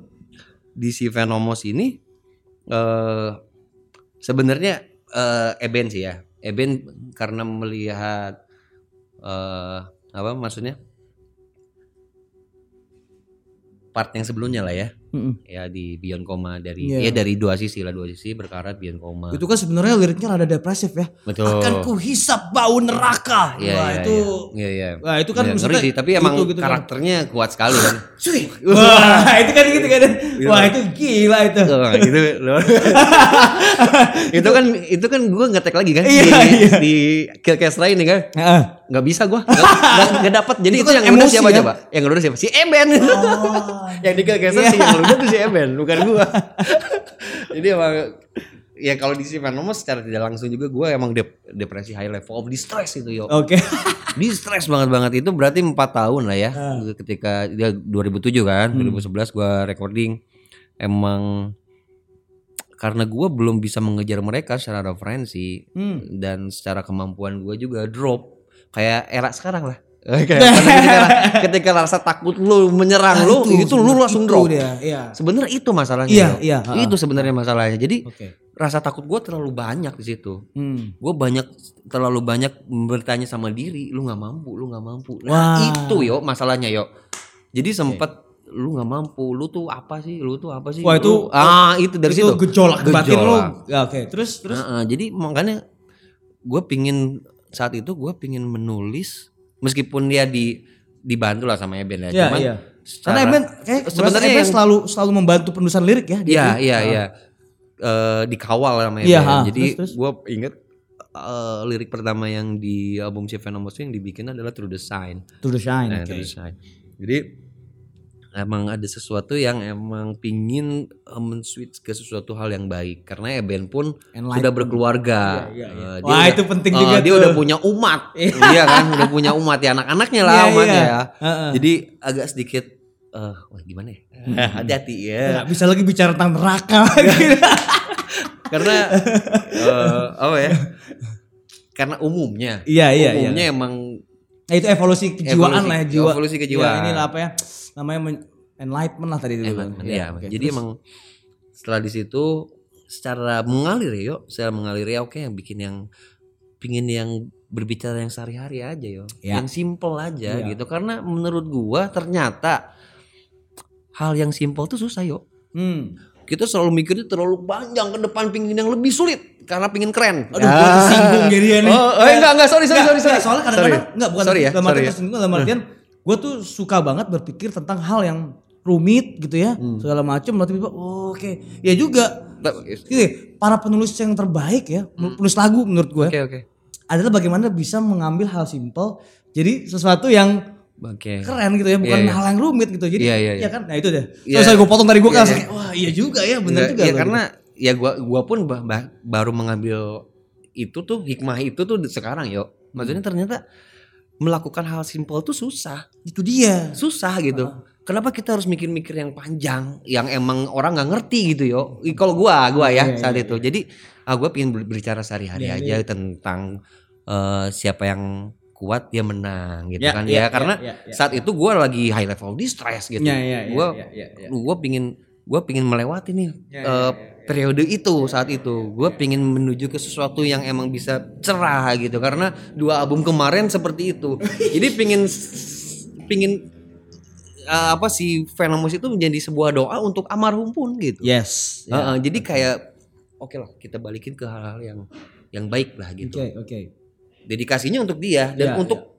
di si Venomos ini eh sebenarnya eh Eben sih ya. Eben karena melihat eh apa maksudnya? part yang sebelumnya lah ya Mm-mm. ya di Beyond Koma dari Iya. ya dari dua sisi lah dua sisi berkarat Beyond Koma Itu kan sebenarnya liriknya rada depresif ya. betul Akan ku hisap bau neraka. Iya, Wah, iya, itu iya iya Wah, itu kan Iya, ngeri sih tapi emang gitu, gitu kan. karakternya kuat sekali kan. Wah, itu kan gitu kan. Wah, itu gila itu. Wah, itu itu kan itu kan gue ngetek lagi kan Iya, di, iya. di Killcast ini kan Heeh. nggak bisa gue nggak, nggak, dapat jadi Itu itu, kan yang udah emosi siapa ya? coba yang udah siapa si Eben Oh. yang di Killcast Iya. sih yang udah tuh si Eben bukan gue jadi emang ya kalau di si Venomous secara tidak langsung juga gue emang dep- depresi high level of distress itu yo Oke. distress banget banget itu berarti empat tahun lah ya Ah. ketika dia 2007 kan Hmm. 2011 gua recording emang karena gua belum bisa mengejar mereka secara referensi Hmm. dan secara kemampuan gua juga drop kayak era sekarang lah kayak pada ketika, ketika rasa takut lu menyerang Nah, lu itu, lu langsung itu drop dia. Iya. sebenarnya itu masalahnya Iya, iya, itu sebenarnya masalahnya jadi Oke. rasa takut gua terlalu banyak di situ Hmm. gue banyak terlalu banyak bertanya sama diri lu nggak mampu lu nggak mampu Wah. nah itu yo masalahnya yo jadi sempet lu nggak mampu lu tuh apa sih lu tuh apa sih Wah, Lu- itu- ah itu dari itu situ gejolak batin lu. Gejolak. Ya, Oke, terus terus Nah, jadi makanya gue pingin saat itu gue pingin menulis meskipun dia di dibantu lah sama Eben ya, Iya, cuman iya. secara- Karena Eben kayak sebenarnya Eben yang- selalu selalu membantu penulisan lirik ya. Iya iya Ah. iya Eh, dikawal sama Eben. ha, Jadi gue inget eh, lirik pertama yang di album si Venomous yang dibikin adalah Through the Sign. To the shine. Nah, oke. Through the Sign. Jadi emang ada sesuatu yang emang pingin men-switch ke sesuatu hal yang baik karena Eben pun Enlighten. sudah berkeluarga. Iya, iya, iya. Eh, dia Wah, udah- itu penting eh, juga Dia tuh. udah punya umat. Iya kan, udah punya umat ya anak-anaknya lah Iya, umatnya iya. ya. Heeh. Jadi agak sedikit eh wah gimana ya? Hati-hati ya Nggak bisa lagi bicara tentang neraka. karena eh, apa ya? Karena umumnya. Iya iya iya. umumnya emang Nah, itu evolusi kejiwaan Evolusi- lah ya, jiwa. evolusi kejiwaan. Ya, ini lah apa ya? Namanya men- enlightenment lah tadi dulu. emang kan. ya, oke. jadi Terus- emang setelah di situ secara mengalir ya, yuk, secara mengalir ya oke yang bikin yang pingin yang berbicara yang sehari-hari aja yo, Ya. yang simple aja Ya. gitu. Karena menurut gua ternyata hal yang simple tuh susah yo. Hmm. Kita selalu mikirnya terlalu panjang ke depan pingin yang lebih sulit karena pingin keren. Aduh, gua tersinggung jadi ya nih. Oh, oh, enggak enggak sorry sorry Nggak, sorry sorry. nggak, soalnya kadang-kadang Sorry. enggak bukan sorry ya, dalam sorry artian ya. tersinggung, dalam artian gue tuh suka banget berpikir tentang hal yang rumit gitu ya Hmm. segala macam lalu tiba-tiba oh, oke ya juga Gini, para penulis yang terbaik ya penulis lagu menurut gue Hmm. Oke oke. adalah bagaimana bisa mengambil hal simpel jadi sesuatu yang Oke. keren gitu ya bukan Iya, iya. hal yang rumit gitu jadi Iya, iya, ya iya. kan nah itu deh Iya. terus gue potong tadi gue Iya, kan iya. kayak, wah iya juga ya benar Enggak, juga ya loh, karena ya gua gua pun bah- bah- baru mengambil itu tuh hikmah itu tuh sekarang yo. Maksudnya ternyata melakukan hal simpel tuh susah. itu dia Susah gitu. Kenapa kita harus mikir-mikir yang panjang yang emang orang nggak ngerti gitu yo. Kalau gua gua ya Iya, saat iya, itu. Jadi ah gua pengen ber- berbicara sehari-hari Iya, aja tentang eh, siapa yang kuat dia menang gitu Ya, kan ya, ya, karena ya, ya, ya. saat itu gua lagi high level distress gitu. ya ya ya gua ya, ya, ya. gue pingin gue pingin melewati nih Ya, eh, ya, ya, periode itu saat itu. gue pingin menuju ke sesuatu yang emang bisa cerah gitu karena dua album kemarin seperti itu. Jadi pingin pingin eh, apa si Venomous itu menjadi sebuah doa untuk almarhum pun gitu. Yes ya. Heeh, jadi kayak oke lah kita balikin ke hal-hal yang yang baik lah gitu. Oke oke. Dedikasinya untuk dia dan Ya, untuk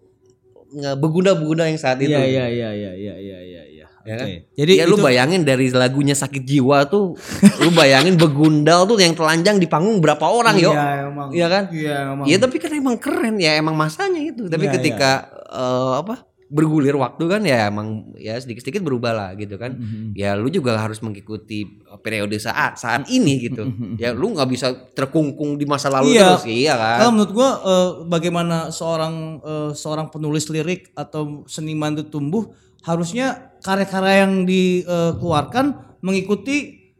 nge- begunda-begunda yang saat itu. Iya iya iya iya iya iya iya iya. Ya kan? Oke. Jadi ya lu itu- bayangin dari lagunya sakit jiwa tuh lu bayangin begundal tuh yang telanjang di panggung berapa orang yo Iya emang. Iya kan Iya emang. Iya tapi kan emang keren ya emang masanya itu tapi Iya, ketika eh, apa bergulir waktu kan ya emang ya sedikit-sedikit berubah lah gitu kan Mhm. ya lu juga harus mengikuti periode saat saat ini gitu ya lu nggak bisa terkungkung di masa lalu Iya. terus iya kan Kalau menurut gua eh, bagaimana seorang eh, seorang penulis lirik atau seniman itu tumbuh harusnya karya-karya yang dikeluarkan mengikuti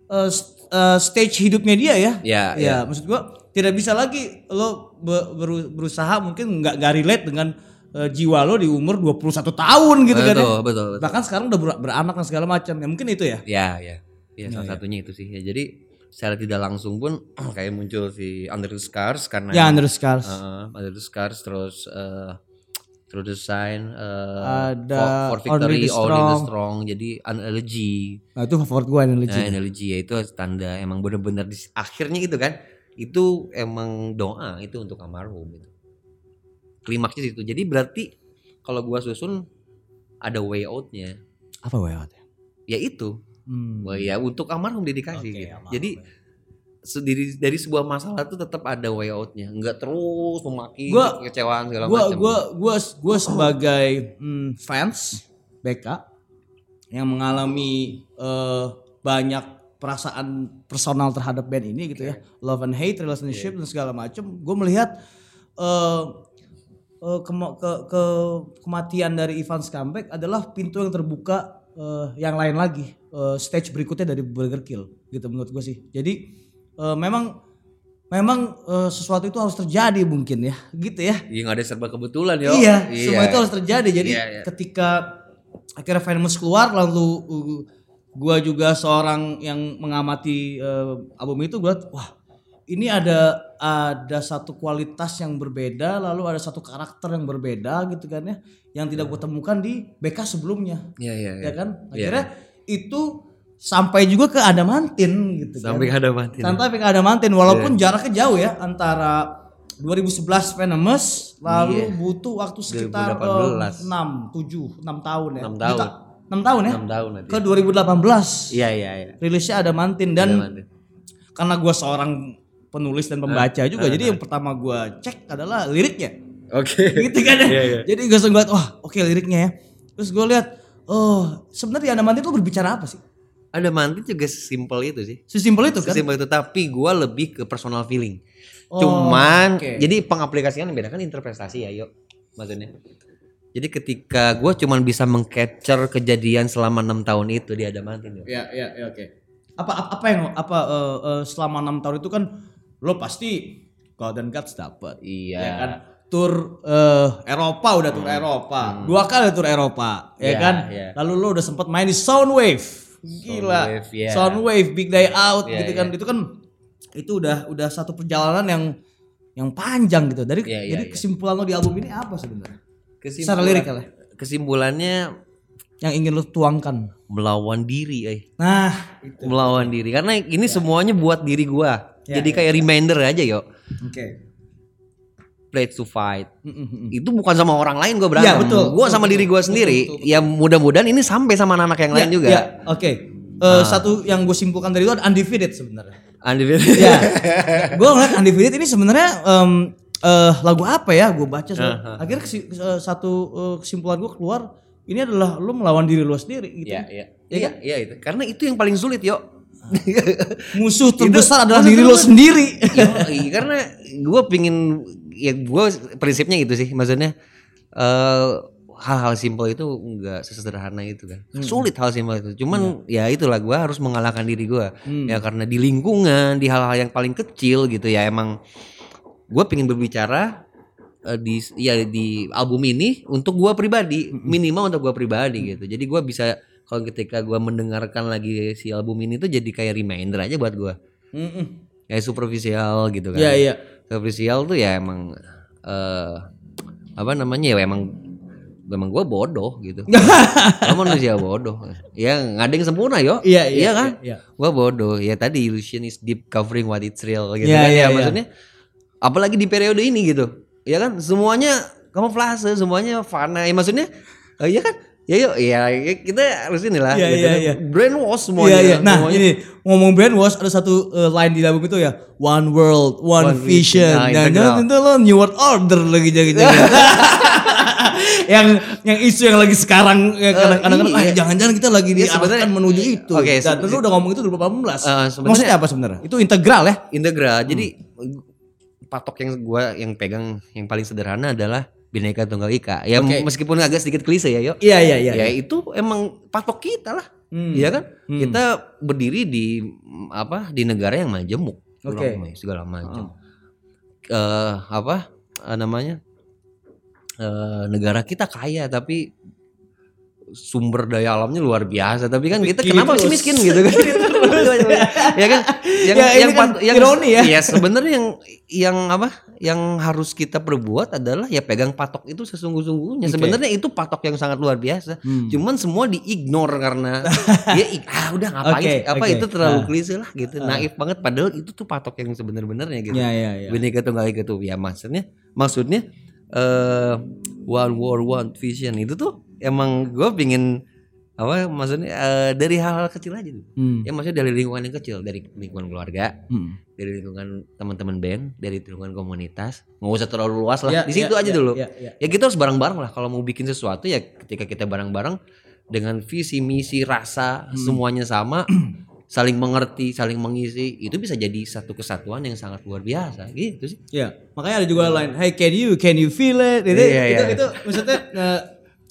st- eh, stage hidupnya dia ya. Ya, ya. maksud gua tidak bisa lagi lo be- beru- berusaha mungkin nggak nggak relate dengan eh, jiwa lo di umur 21 tahun gitu kan ya. betul betul betul Bahkan sekarang udah ber- beranak dan segala macam. Ya mungkin itu ya. Ya, ya. Ya, salah satunya itu sih. Ya, jadi secara tidak langsung pun kayak muncul si Under the Scars karena Ya Under the Scars. Heeh, Under the Scars terus eh Through the Sign eh, Ada For, for Only Victory the Only the Strong. Strong jadi Analogy Nah itu favorit gue analogy. Nah, analogy ya itu tanda emang bener-bener di akhirnya itu kan itu emang doa itu untuk almarhum gitu. Klimaksnya itu. Jadi berarti kalau gua susun ada way outnya. Apa way out? Ya itu. Hmm. Ya untuk almarhum dedikasi Oke, gitu. almarhum. Jadi se- dari dari sebuah masalah tuh tetap ada way outnya, nggak terus memaki Gua- kekecewaan segala Gua macam. gua gua gua sebagai hmm, fans BK yang mengalami eh, banyak perasaan personal terhadap band ini gitu ya, love and hate, relationship dan segala macam. Gue melihat eh eh, kema- ke, ke kematian dari Ivan Skambek adalah pintu yang terbuka eh, yang lain lagi eh, stage berikutnya dari Burger Kill gitu menurut gue sih jadi eh, memang memang eh, sesuatu itu harus terjadi mungkin ya gitu ya Iya nggak ada serba kebetulan ya. iya semua itu harus terjadi jadi Iya, iya. ketika akhirnya Venomous keluar lalu uh, gua juga seorang yang mengamati eh, album itu gua wah ini ada ada satu kualitas yang berbeda lalu ada satu karakter yang berbeda gitu kan ya yang tidak gue temukan di BK sebelumnya Iya iya. ya kan Iya. akhirnya itu sampai juga ke Adamantin gitu Sampai kan ada mati. sampai ke Adamantin walaupun Iya. jaraknya jauh ya antara 2011 Venomous lalu Iya. butuh waktu sekitar 2018. 6 7 6 tahun ya Enam tahun. 6 tahun ya 6 tahun nanti. ke 2018 Iya iya iya. rilisnya Adamantin dan Adamantin. karena gua seorang penulis dan pembaca juga jadi yang pertama gua cek adalah liriknya Oke. gitu kan ya. Iya, iya. Jadi gue langsung ngeliat, wah oke liriknya ya. Terus gue lihat, oh sebenarnya Adamantin itu berbicara apa sih? Adamantin juga simpel itu sih. Sesimpel itu kan? Sesimpel itu tapi gua lebih ke personal feeling. Oh, Cuman oke. jadi pengaplikasian yang beda kan interpretasi ya yuk maksudnya. Jadi ketika gua cuman bisa mengcapture kejadian selama enam tahun itu di Adamantin yuk. Ya, ya, ya oke. Apa apa apa yang apa eh, eh, selama enam tahun itu kan lo pasti Golden Guts dapat. Iya. Ya kan? Tur eh, Eropa udah tur Eropa. Dua kali tur Eropa, ya Iya, kan? iya. Lalu lu udah sempat main di Soundwave. Gila. Soundwave, iya. Soundwave Big Day Out Iya, gitu kan. Itu kan itu udah udah satu perjalanan yang yang panjang gitu. Dari Iya, iya, jadi kesimpulan lo di album ini apa sebenarnya? Kesimpulan- Secara lirik ya. Kesimpulannya Yang ingin lo tuangkan. melawan diri, eh. Nah, itu. Melawan diri. Karena ini semuanya buat diri gua. Ya, Jadi kayak reminder aja, yo. Oke. Play to fight. Mm-mm. Itu bukan sama orang lain gua berantem. Iya, betul. Betul, sama betul, diri gua betul, sendiri. betul, Ya mudah-mudahan ini sampai sama anak-anak yang lain Ya, juga. ya, Oke. Eh, Satu yang gue simpulkan dari itu undefeated sebenarnya. Undefeated. ya. gue ngeliat undefeated ini sebenarnya em, eh, lagu apa ya? Gue baca. so- Akhirnya kesi- eh, satu eh, kesimpulan gue keluar ini adalah lu melawan diri lu sendiri gitu. Iya, iya. Iya, iya itu. Karena itu yang paling sulit, yo. Musuh terbesar adalah musuh diri lu terbesar. sendiri. Yoi, karena gue pingin ya gue prinsipnya gitu sih. Maksudnya eh hal-hal simpel itu nggak sesederhana itu kan. Sulit hal simpel itu. Cuman ya itulah gue harus mengalahkan diri gue ya karena di lingkungan di hal-hal yang paling kecil gitu ya emang gue pingin berbicara eh, di ya di album ini untuk gue pribadi. Minimal untuk gue pribadi gitu. Jadi gue bisa kalau ketika gue mendengarkan lagi si album ini tuh jadi kayak reminder aja buat gue Mm-mm. kayak superficial gitu kan. Iya iya. Superficial tuh ya emang eh apa namanya ya emang emang gue bodoh gitu. Gue manusia bodoh. Ya nggak ada yang sempurna yo. Iya iya. kan? Iya. gue bodoh. Ya tadi illusion is deep covering what it's real gitu Iya, kan iya, ya iya. maksudnya apalagi di periode ini gitu. Ya kan? Semuanya kamuflase semuanya fana. Ya maksudnya ya kan ya yuk ya, ya kita harus inilah Iya, gitu kan. iya. brainwash Iya iya. Nah semuanya. ini ngomong brainwash ada satu eh, line di album itu ya one world one, One vision. vision. Nah, Dan integral. itu lo new world order lagi jadi yang yang isu yang lagi sekarang ya kadang-kadang iya. ah, jangan-jangan kita lagi Iya, diarahkan menuju itu. Oke, Dan se- lu udah ngomong itu 2018. Eh, sebenarnya- Maksudnya apa sebenarnya? Itu integral ya? integral. Hmm. Jadi patok yang gua yang pegang yang paling sederhana adalah Bhinneka Tunggal Ika. Ya Oke. meskipun agak sedikit klise ya, yuk. Iya iya iya. Ya itu emang patok kita lah. Hmm. Iya kan? Hmm. Kita berdiri di apa? Di negara yang majemuk. Oke. Lebih, segala macam. Eh apa eh, namanya? Eh negara kita kaya tapi sumber daya alamnya luar biasa tapi kan kita kenapa masih miskin gitu kan ya kan yang Ya, yang kan pat- yang ironi ya. ya sebenarnya yang yang apa yang harus kita perbuat adalah ya pegang patok itu sesungguh-sungguhnya Oke. sebenarnya itu patok yang sangat luar biasa Hmm. cuman semua diignore karena ya ah udah ngapain sih apa oke. itu terlalu Ah. klise lah gitu naif banget padahal itu tuh patok yang sebenar-benarnya gitu Iya iya iya. Bineka Tunggal Ika tuh ya maksudnya maksudnya eh one war one vision itu tuh emang gue pingin apa maksudnya eh, dari hal-hal kecil aja tuh Hmm. ya maksudnya dari lingkungan yang kecil dari lingkungan keluarga Hmm. dari lingkungan teman-teman band dari lingkungan komunitas nggak usah terlalu luas lah Ya, di situ ya, aja ya, dulu ya, ya. ya kita harus bareng-bareng lah kalau mau bikin sesuatu ya ketika kita bareng-bareng dengan visi misi rasa Hmm. semuanya sama saling mengerti saling mengisi itu bisa jadi satu kesatuan yang sangat luar biasa gitu sih Iya, makanya ada juga line, hey can you, can you feel it? Itu, Iya, itu, iya. itu maksudnya, eh,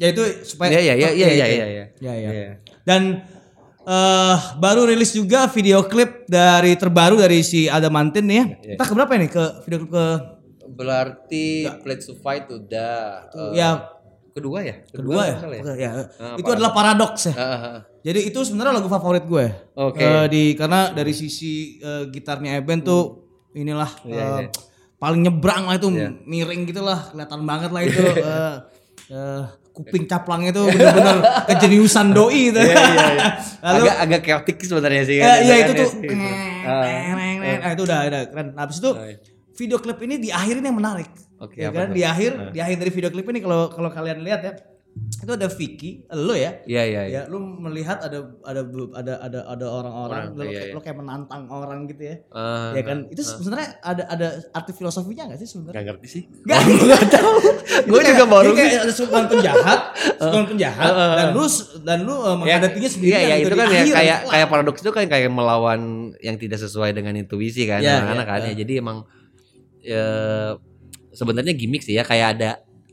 ya itu supaya. Iya, iya, iya, Oke, iya, oke. iya, iya, iya. Iya, iya. Iya. Dan eh baru rilis juga video klip dari terbaru dari si Adamantin nih ya. Iya. Kita keberapa nih ke video klip ke berarti Pledge to Fight udah eh, ya kedua ya kedua ya? masalah Oke, ya. Ah, itu apa- adalah paradoks ya. Ah, ah, ah. Jadi itu sebenarnya lagu favorit gue. Oke. Eh, di karena dari sisi eh, gitarnya Eben tuh inilah Iya, eh, iya. paling nyebrang lah itu Iya. miring gitu lah, kelihatan banget lah itu. eh, eh, kuping caplangnya itu bener-bener kejeniusan doi itu. Lalu agak agak chaotic sebenarnya sih kan, iya kan, itu ya tuh. Nah, itu udah udah keren. Nah, habis itu iya. video klip ini di akhir ini yang menarik. Oke, ya apa kan? Di akhir, di akhir dari video klip ini kalau kalau kalian lihat ya, itu ada Vicky, lo ya. Iya iya iya. Ya, lu melihat ada ada ada ada ada orang-orang, Orang, iya, kayak, iya. lu kayak menantang orang gitu ya. Ah, ya kan? Itu sebenarnya ada ada arti filosofinya gak sih sebenarnya? nggak ngerti sih. Gak, gak tahu. Gua juga baru Ini kayak ada sukuan penjahat, sukuan penjahat, dan lu dan lu uh, menghadapinya sendirian. Iya, iya gitu itu kan ya kayak kayak paradoks itu kan kayak melawan yang tidak sesuai dengan intuisi kan Iya, anak-anak iya, kan ya. Jadi emang ya sebenarnya gimmick sih ya kayak ada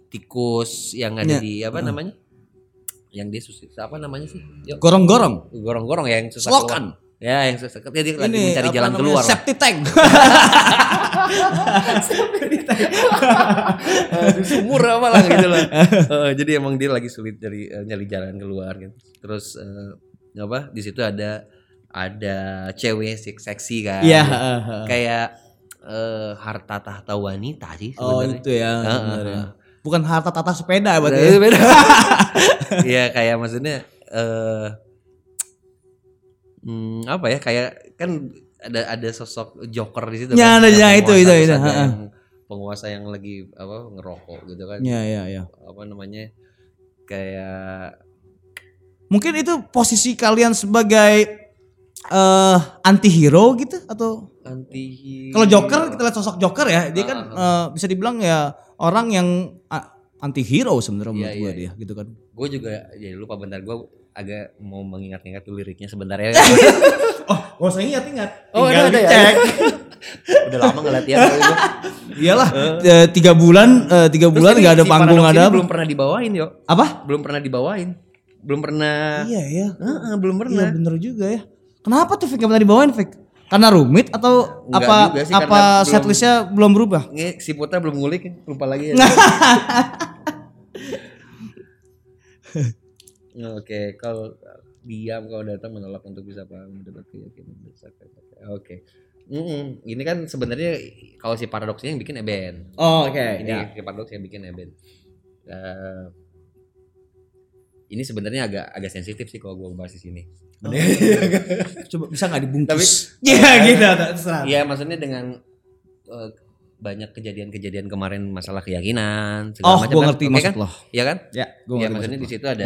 tikus yang ada Iya. di apa namanya? Yang dia susah apa namanya sih? Gorong-gorong, gorong-gorong ya yang susah Selokan. keluar. Ya yang se- dia dia lagi Ini mencari jalan namanya, keluar. lah. Septic tank. Aduh, sumur apa lah gitu loh. Eh, jadi emang dia lagi sulit dari eh, nyari jalan keluar gitu. Terus eh, apa? Di situ ada ada cewek sek- seksi kan. Iya, heeh. Kayak eh, harta tahta wanita sih Oh sebenarnya. itu ya. Benar ya. Bukan harta tata sepeda berarti. Ya. beda. Iya kayak maksudnya eh hmm, apa ya kayak kan ada ada sosok joker di situ Ya, kan. ada, ya, itu, itu, itu, yang penguasa yang lagi apa ngerokok gitu kan. Iya iya iya. Apa namanya? Kayak Mungkin itu posisi kalian sebagai eh anti hero gitu atau anti kalau Joker kita lihat sosok Joker ya dia kan eh, bisa dibilang ya orang yang anti hero sebenarnya menurut Iya, gue iya, dia gitu kan. gue juga ya lupa bentar gue agak mau mengingat-ingat tuh liriknya sebentar ya. Oh, gak usah ingat-ingat. Oh, Tinggal ada, ada ya? dicek. Udah lama nggak latihan. Iyalah, eh, tiga bulan, eh, tiga bulan Terus nggak ada si panggung ada belum pernah dibawain yo. Apa? Belum pernah dibawain. Belum pernah. Iya ya. Heeh, belum Iya pernah. bener juga ya. Kenapa tuh Fik gak pernah dibawain Fik? Karena rumit atau Enggak apa sih, apa setlistnya belum berubah? Nge, si Putra belum ngulik, lupa lagi ya. Oke, kalau diam kalau datang menolak untuk bisa paham mendapat keyakinan besar. Oke. Mm-mm. Ini kan sebenarnya kalau si paradoksnya yang bikin Eben. Oh, oke. Ini si paradoks yang bikin Eben. Eh, ini sebenarnya agak agak sensitif sih kalau gua bahas di sini. Coba bisa nggak dibungkus? Tapi- Iya gitu, terserah. Iya, maksudnya dengan eh, banyak kejadian-kejadian kemarin masalah keyakinan segala Oh, macam gue kan. ngerti Oke maksud kan? lo. Iya kan? Ya, gue Ya maksudnya di situ ada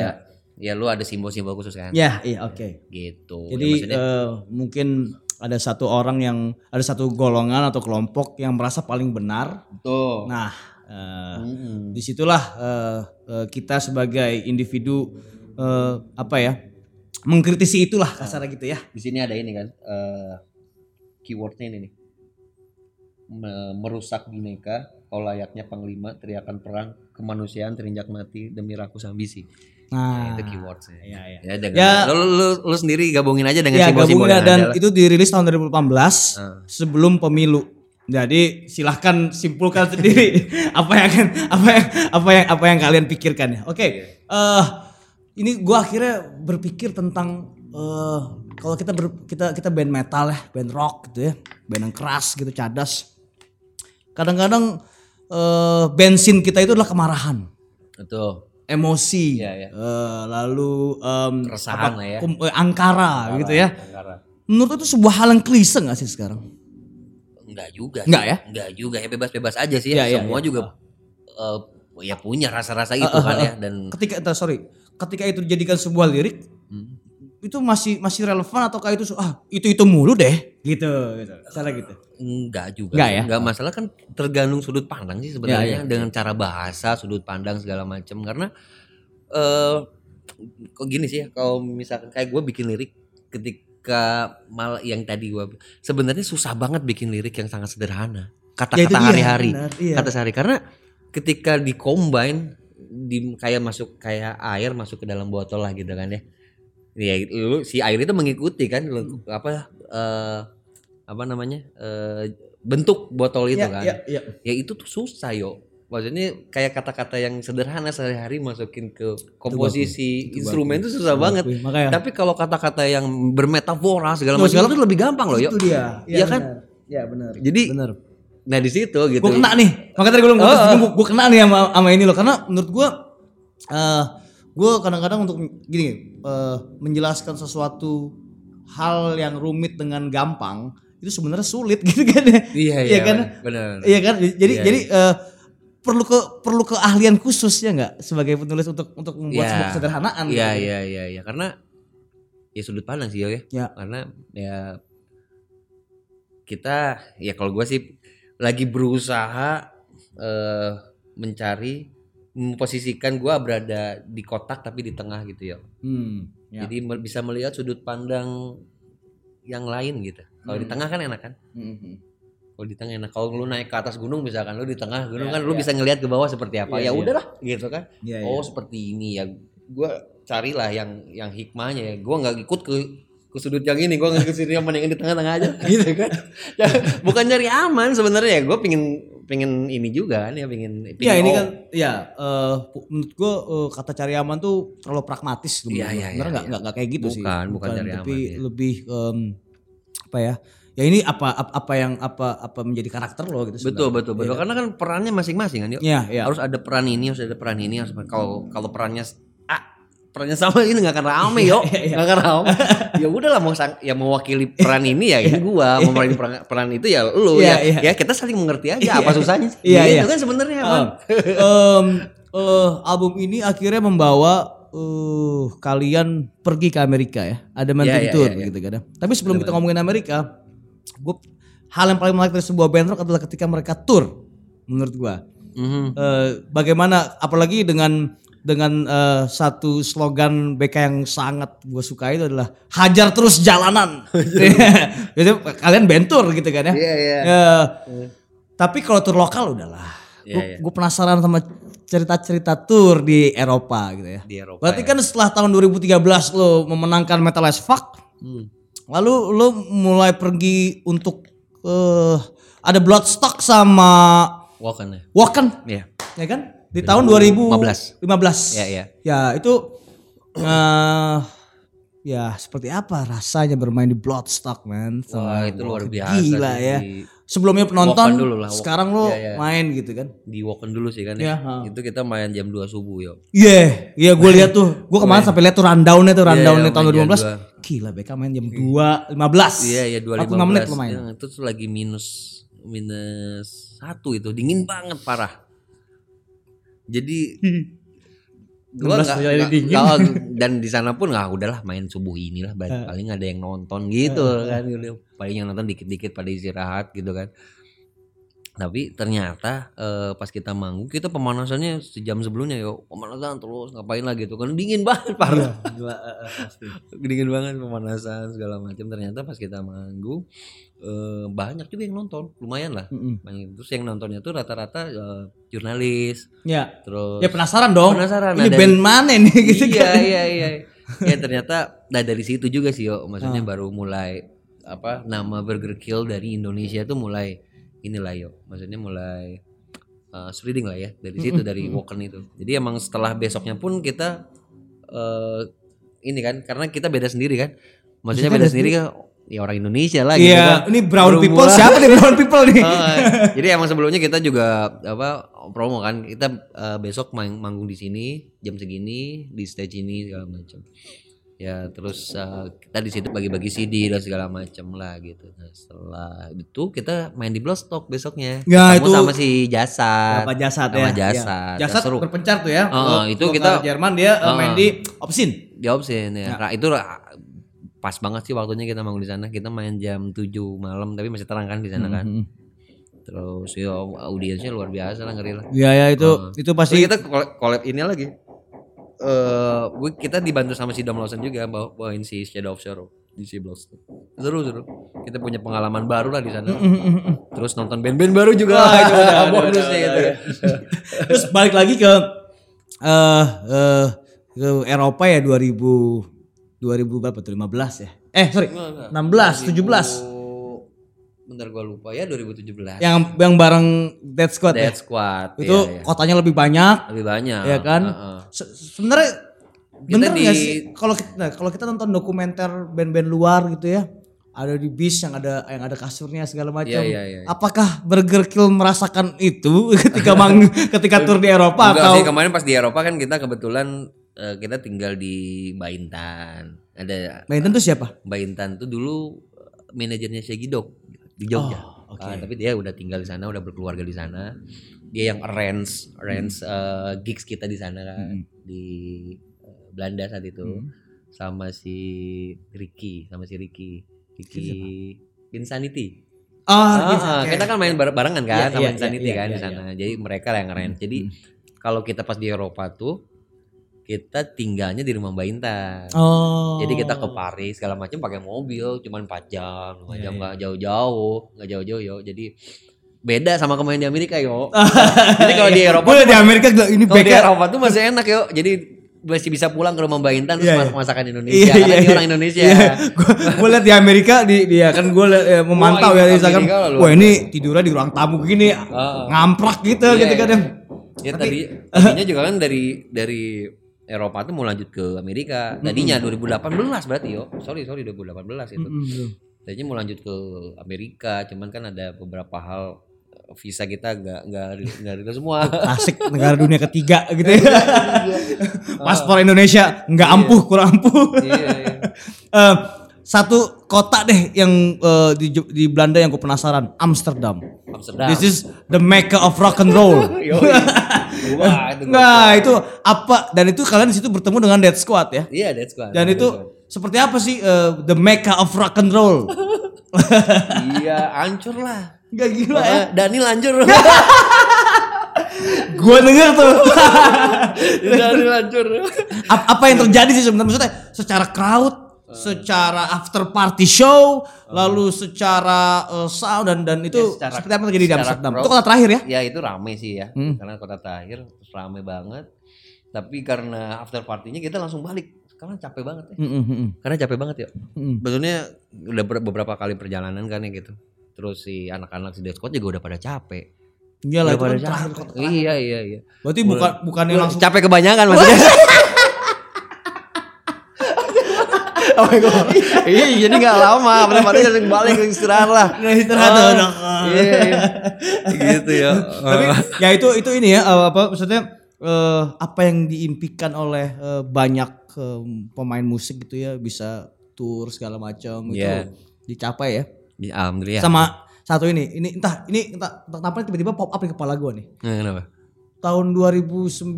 ya. lu ada simbol-simbol khusus kan? Ya, iya, oke. Gitu. Ya, Jadi maksudnya, eh, mungkin ada satu orang yang ada satu golongan atau kelompok yang merasa paling benar. tuh. Nah, eh, Mm-mm. di situlah eh, eh, kita sebagai individu eh, apa ya mengkritisi itulah kasarnya gitu ya. Di sini ada ini kan eh keywordnya ini nih. Me- merusak bineka kau layaknya panglima teriakan perang kemanusiaan terinjak mati demi rakus ambisi. Nah, Nah, itu keywordnya. ya, ya. Ya, dengan, Ya. lu, lu, lu sendiri gabungin aja dengan Ya simbol-simbol gabungnya yang dan ada lah. itu dirilis tahun 2018 Ah. sebelum pemilu. Jadi silahkan simpulkan sendiri apa yang akan apa yang apa yang apa yang kalian pikirkan ya. Oke, eh ini gua akhirnya berpikir tentang eh kalau kita ber- kita kita band metal ya, band rock gitu ya, band yang keras gitu, cadas. Kadang-kadang eh bensin kita itu adalah kemarahan, Betul. emosi, Iya, iya. eh, lalu em, Keresahan apa, lah ya. kum- eh, angkara gitu ya. Angkara. Menurut itu sebuah hal yang klise gak sih sekarang? Enggak juga. Enggak ya? Enggak juga ya bebas-bebas aja sih. Ya. iya, Semua iya. juga eh, ya punya rasa-rasa itu kan ya dan Ketika sorry, ketika itu dijadikan sebuah lirik, Hmm. itu masih masih relevan ataukah itu ah itu itu mulu deh gitu gitu. Salah gitu. enggak juga. Enggak ya? Enggak masalah kan tergantung sudut pandang sih sebenarnya Iya, iya. dengan cara bahasa, sudut pandang segala macam karena eh kok gini sih ya kalau misalkan kayak gue bikin lirik ketika mal yang tadi gue sebenarnya susah banget bikin lirik yang sangat sederhana Ya, kata-kata dia, hari-hari iya. kata sehari karena ketika di-combine di kayak masuk kayak air masuk ke dalam botol lah gitu kan ya ya lu si air itu mengikuti kan lu, apa eh, apa namanya eh, bentuk botol itu Iya, kan iya, iya. ya itu tuh susah yo maksudnya kayak kata-kata yang sederhana sehari-hari masukin ke komposisi Itu instrumen bagus. itu susah Itu banget bagus. Makanya tapi kalau kata-kata yang bermetafora segala Tuh, macam itu lebih gampang loh yo itu dia. Iya kan? benar. Iya benar. Jadi- benar. Nah di situ gitu Gue kena nih. Makanya tadi gue bilang Oh, gue gue kena nih sama sama ini loh karena menurut gue eh gue kadang-kadang untuk gini eh, menjelaskan sesuatu hal yang rumit dengan gampang itu sebenarnya sulit gitu kan ya. iya Iya iya kan? benar Iya kan? Jadi Iya, jadi eh, perlu ke perlu keahlian khusus ya nggak sebagai penulis untuk untuk membuat Iya. sebuah kesederhanaan. Iya gitu. iya iya iya karena ya sudut pandang sih ya. Ya. Karena ya kita ya kalau gua sih lagi berusaha eh mencari memposisikan gua berada di kotak tapi di tengah gitu ya. Hmm, ya. Jadi bisa melihat sudut pandang yang lain gitu. Kalau di Hmm. tengah kan enak kan? Mhm. Kalau di tengah enak. Kalau lu naik ke atas gunung misalkan lu di tengah gunung Iya, kan lu iya. bisa ngelihat ke bawah seperti apa. Iya, ya iya. udahlah gitu kan. Iya, oh iya. seperti ini ya gue carilah yang yang hikmahnya ya gue nggak ikut ke ke sudut yang ini gue nggak ke sini yang mendingan di tengah-tengah aja gitu kan ya, bukan nyari aman sebenarnya gue pingin pengen ini juga kan ya pengen, pengen Ya ini oh, kan ya eh, menurut gua eh, kata cari aman tuh terlalu pragmatis gitu. Gua. iya, Sebenarnya nggak iya. nggak kayak gitu sih. Bukan, bukan cari aman, tapi iya. lebih em, apa ya? Ya ini apa apa, yang apa apa menjadi karakter lo gitu. betul sebenarnya. betul betul karena kan perannya masing-masing kan yuk Iya, iya. harus ada peran ini harus ada peran ini harus kalau kalau perannya perannya sama ini nggak akan rame yo Iya, nggak akan rame ya udahlah mau sang, ya mewakili peran ini ya ini gua mau meranin peran, peran itu ya lu Iya, ya iya. ya kita saling mengerti aja apa susahnya sih Iya, iya. kan sebenarnya Bang. em, eh, album ini akhirnya membawa eh, kalian pergi ke Amerika ya. Ada Iya, iya, tour iya, iya. gitu kan. Tapi sebelum kita ngomongin Amerika, gue hal yang paling menarik dari sebuah band rock adalah ketika mereka tour menurut gua. Mhm. Eh, bagaimana apalagi dengan dengan eh, satu slogan BK yang sangat gue suka itu adalah hajar terus jalanan. Jadi kalian bentur gitu kan ya. Iya, iya. Eh, Tapi kalau tur lokal udahlah. Iya, iya. Gue penasaran sama cerita-cerita tur di Eropa gitu ya. Di Eropa, Berarti ya. kan setelah tahun 2013 lo memenangkan Metal as Fuck, Hmm. lalu lo mulai pergi untuk eh ada Bloodstock sama Walken ya Wacken Iya. ya kan di tahun 2015 15. Iya, iya. ya itu eh ya seperti apa rasanya bermain di Bloodstock man Wah, Sama itu luar biasa gila sih ya sebelumnya penonton dulu lah, sekarang lo Iya, iya. main gitu kan di Walken dulu sih kan Iya, ya. ha. Itu kita main jam 2 subuh yo. Iya, iya gue lihat tuh. Gue kemarin sampai lihat tuh rundownnya tuh rundownnya iya, tahun main jam 2015. Gila, BK main jam 2.15. Iya iya 2.15 45 menit lo main. Ya, itu tuh lagi minus minus satu itu dingin banget parah. Jadi gua 16 nggak nggak- dan di sana pun nggak udahlah main subuh inilah ba- paling ada yang nonton gitu kan gitu. paling yang nonton dikit-dikit pada istirahat gitu kan tapi ternyata eh, pas kita manggung kita pemanasannya sejam sebelumnya yo pemanasan terus ngapain lagi tuh kan dingin banget parah Gila, eh, eh, dingin banget pemanasan segala macam ternyata pas kita manggung eh, banyak juga yang nonton lumayan lah. Banyak. terus yang nontonnya tuh rata-rata eh, jurnalis Ya. terus Ya penasaran dong. Penasaran, Ini ada- band mana nih gitu iya kan. iya iya ya ternyata nah dari situ juga sih yo maksudnya Ah. baru mulai apa nama Burger Kill dari Indonesia tuh mulai inilah yo maksudnya mulai uh, spreading lah ya dari situ dari Woken itu. Jadi emang setelah besoknya pun kita eh ini kan karena kita beda sendiri kan. Maksudnya beda sendiri kan ya orang Indonesia lah gitu Iya, kan. ini brown Baru people siapa nih brown people nih? Oh, jadi emang sebelumnya kita juga apa promo kan. Kita eh, besok main manggung di sini jam segini di stage ini segala macam ya terus eh, kita di situ bagi-bagi CD dan segala macam lah gitu nah, setelah itu kita main di Bloodstock besoknya Ya, Ketemu itu- sama si Jasad Apa jasad sama ya? Jasad. Ya. Jasad Seru. berpencar tuh ya. Oh, Gua- itu kita- Jerman dia eh, main di Opsin. jawab sih ya. Nah, itu ra- pas banget sih waktunya kita manggung di sana kita main jam 7 malam tapi masih terang kan di sana kan Mhm. terus ya audiensnya luar biasa lah ngeri lah Ya ya itu Oh. itu Pasti pasti kita collab ini lagi. Eh, gue kita dibantu sama si Dom Lawson juga bawa bawain si Shadow of Sorrow di si Blows. Seru seru. Kita punya pengalaman baru lah di sana. Terus nonton band-band baru juga. Wah, itu udah aduh, bonusnya aduh, gitu. aduh. Terus balik lagi ke eh eh, ke Eropa ya 2000 2000 berapa tuh 15 ya? Eh sorry 16 17 Bentar gue lupa ya 2017. yang yang bareng Dead Squad ya. Dead Squad. Itu iya, iya. kotanya lebih banyak lebih banyak. ya kan? Heeh. Se- Sebenarnya bener di- nggak sih kalau kita nah, kalau kita nonton dokumenter band-band luar gitu ya ada di bis yang ada yang ada kasurnya segala macam. Iya, iya, iya. Apakah Burger Kill merasakan itu ketika mang ketika tur di Eropa Enggak atau sih kemarin pas di Eropa kan kita kebetulan eh, kita tinggal di Baintan. Ada Mainten tuh siapa? Mbak Intan tuh dulu manajernya Shaggy di Jogja. Oh, oke. Ah, tapi dia udah tinggal di sana, udah berkeluarga di sana. Dia yang arrange arrange eh, gigs kita di sana kan Hmm. di eh, Belanda saat itu Hmm. sama si Ricky, sama si Ricky. Ricky Insanity. Ah, gitu, Ah, kita kan main bare- barengan kan Iya, sama iya, Insanity iya, kan iya, di sana. Jadi mereka lah yang arrange. Jadi kalau kita pas di Eropa tuh kita tinggalnya di rumah Mbak Intan. Oh. Jadi kita ke Paris segala macam pakai mobil, cuman 4 jam, 5 Iya, jam iya. nggak jauh-jauh, nggak jauh-jauh yo. Jadi beda sama kemarin di Amerika yo. Jadi kalau di Eropa tuh di Amerika ini kalau di Eropa tuh masih enak yo. Jadi masih bisa pulang ke rumah Mbak Intan terus Iya, masak iya. masakan Indonesia karena dia orang Indonesia. gue liat di Amerika di dia kan gue memantau Wah, ya di iya, Instagram. Wah ini tidurnya di ruang tamu gini ngamprak gitu Iya, gitu iya. kan. Ya tadi tadinya juga kan dari dari Eropa tuh mau lanjut ke Amerika. Tadinya 2018 berarti yo. Sorry sorry 2018 itu. Tadinya mau lanjut ke Amerika, cuman kan ada beberapa hal eh, visa kita nggak nggak nggak semua. Asik negara dunia ketiga gitu ya. Paspor Indonesia nggak ampuh kurang ampuh. iya, iya. Eh, satu kota deh yang eh, di, di Belanda yang gue penasaran Amsterdam. Amsterdam. This is the mecca of rock and roll. Wah, itu Nah itu apa dan itu kalian di situ bertemu dengan Dead Squad ya. Iya, that's good. Dan itu seperti apa sih eh, the mecca of rock and roll? iya, hancur lah. Gak gila ya. Daniel hancur. Gue denger tuh. Daniel hancur. Ap- apa yang terjadi sih sebenarnya maksudnya secara crowd, secara after party show, lalu secara eh, sound dan dan itu Ya, secara- seperti apa terjadi di Amsterdam? Itu kota terakhir ya? Ya itu rame sih ya. Hmm. Karena kota terakhir rame banget. Tapi karena after partinya kita langsung balik. Karena capek banget ya. Mm, mm, mm, Karena capek banget ya. mm. Sebetulnya udah ber- beberapa kali perjalanan kan ya gitu. Terus si anak-anak si Squad juga udah pada capek. Iyalah Udah itu kan pada terakhir capek. terakhir. Iya iya iya. Berarti bukan bukan yang langsung Capek kebanyakan maksudnya. oh my God. iya jadi nggak lama. Pada-pada langsung balik istirahat lah. Nah, istirahat Ah, dong. Iya, iya. gitu ya. Tapi ya itu itu ini ya eh, apa maksudnya eh, apa yang diimpikan oleh eh, banyak eh, pemain musik gitu ya bisa tour segala macam itu Iya. dicapai ya. Ya, Alhamdulillah. Sama satu ini, ini entah ini entah, entah kenapa tiba-tiba pop up di kepala gua nih. Nah, kenapa? Tahun 2009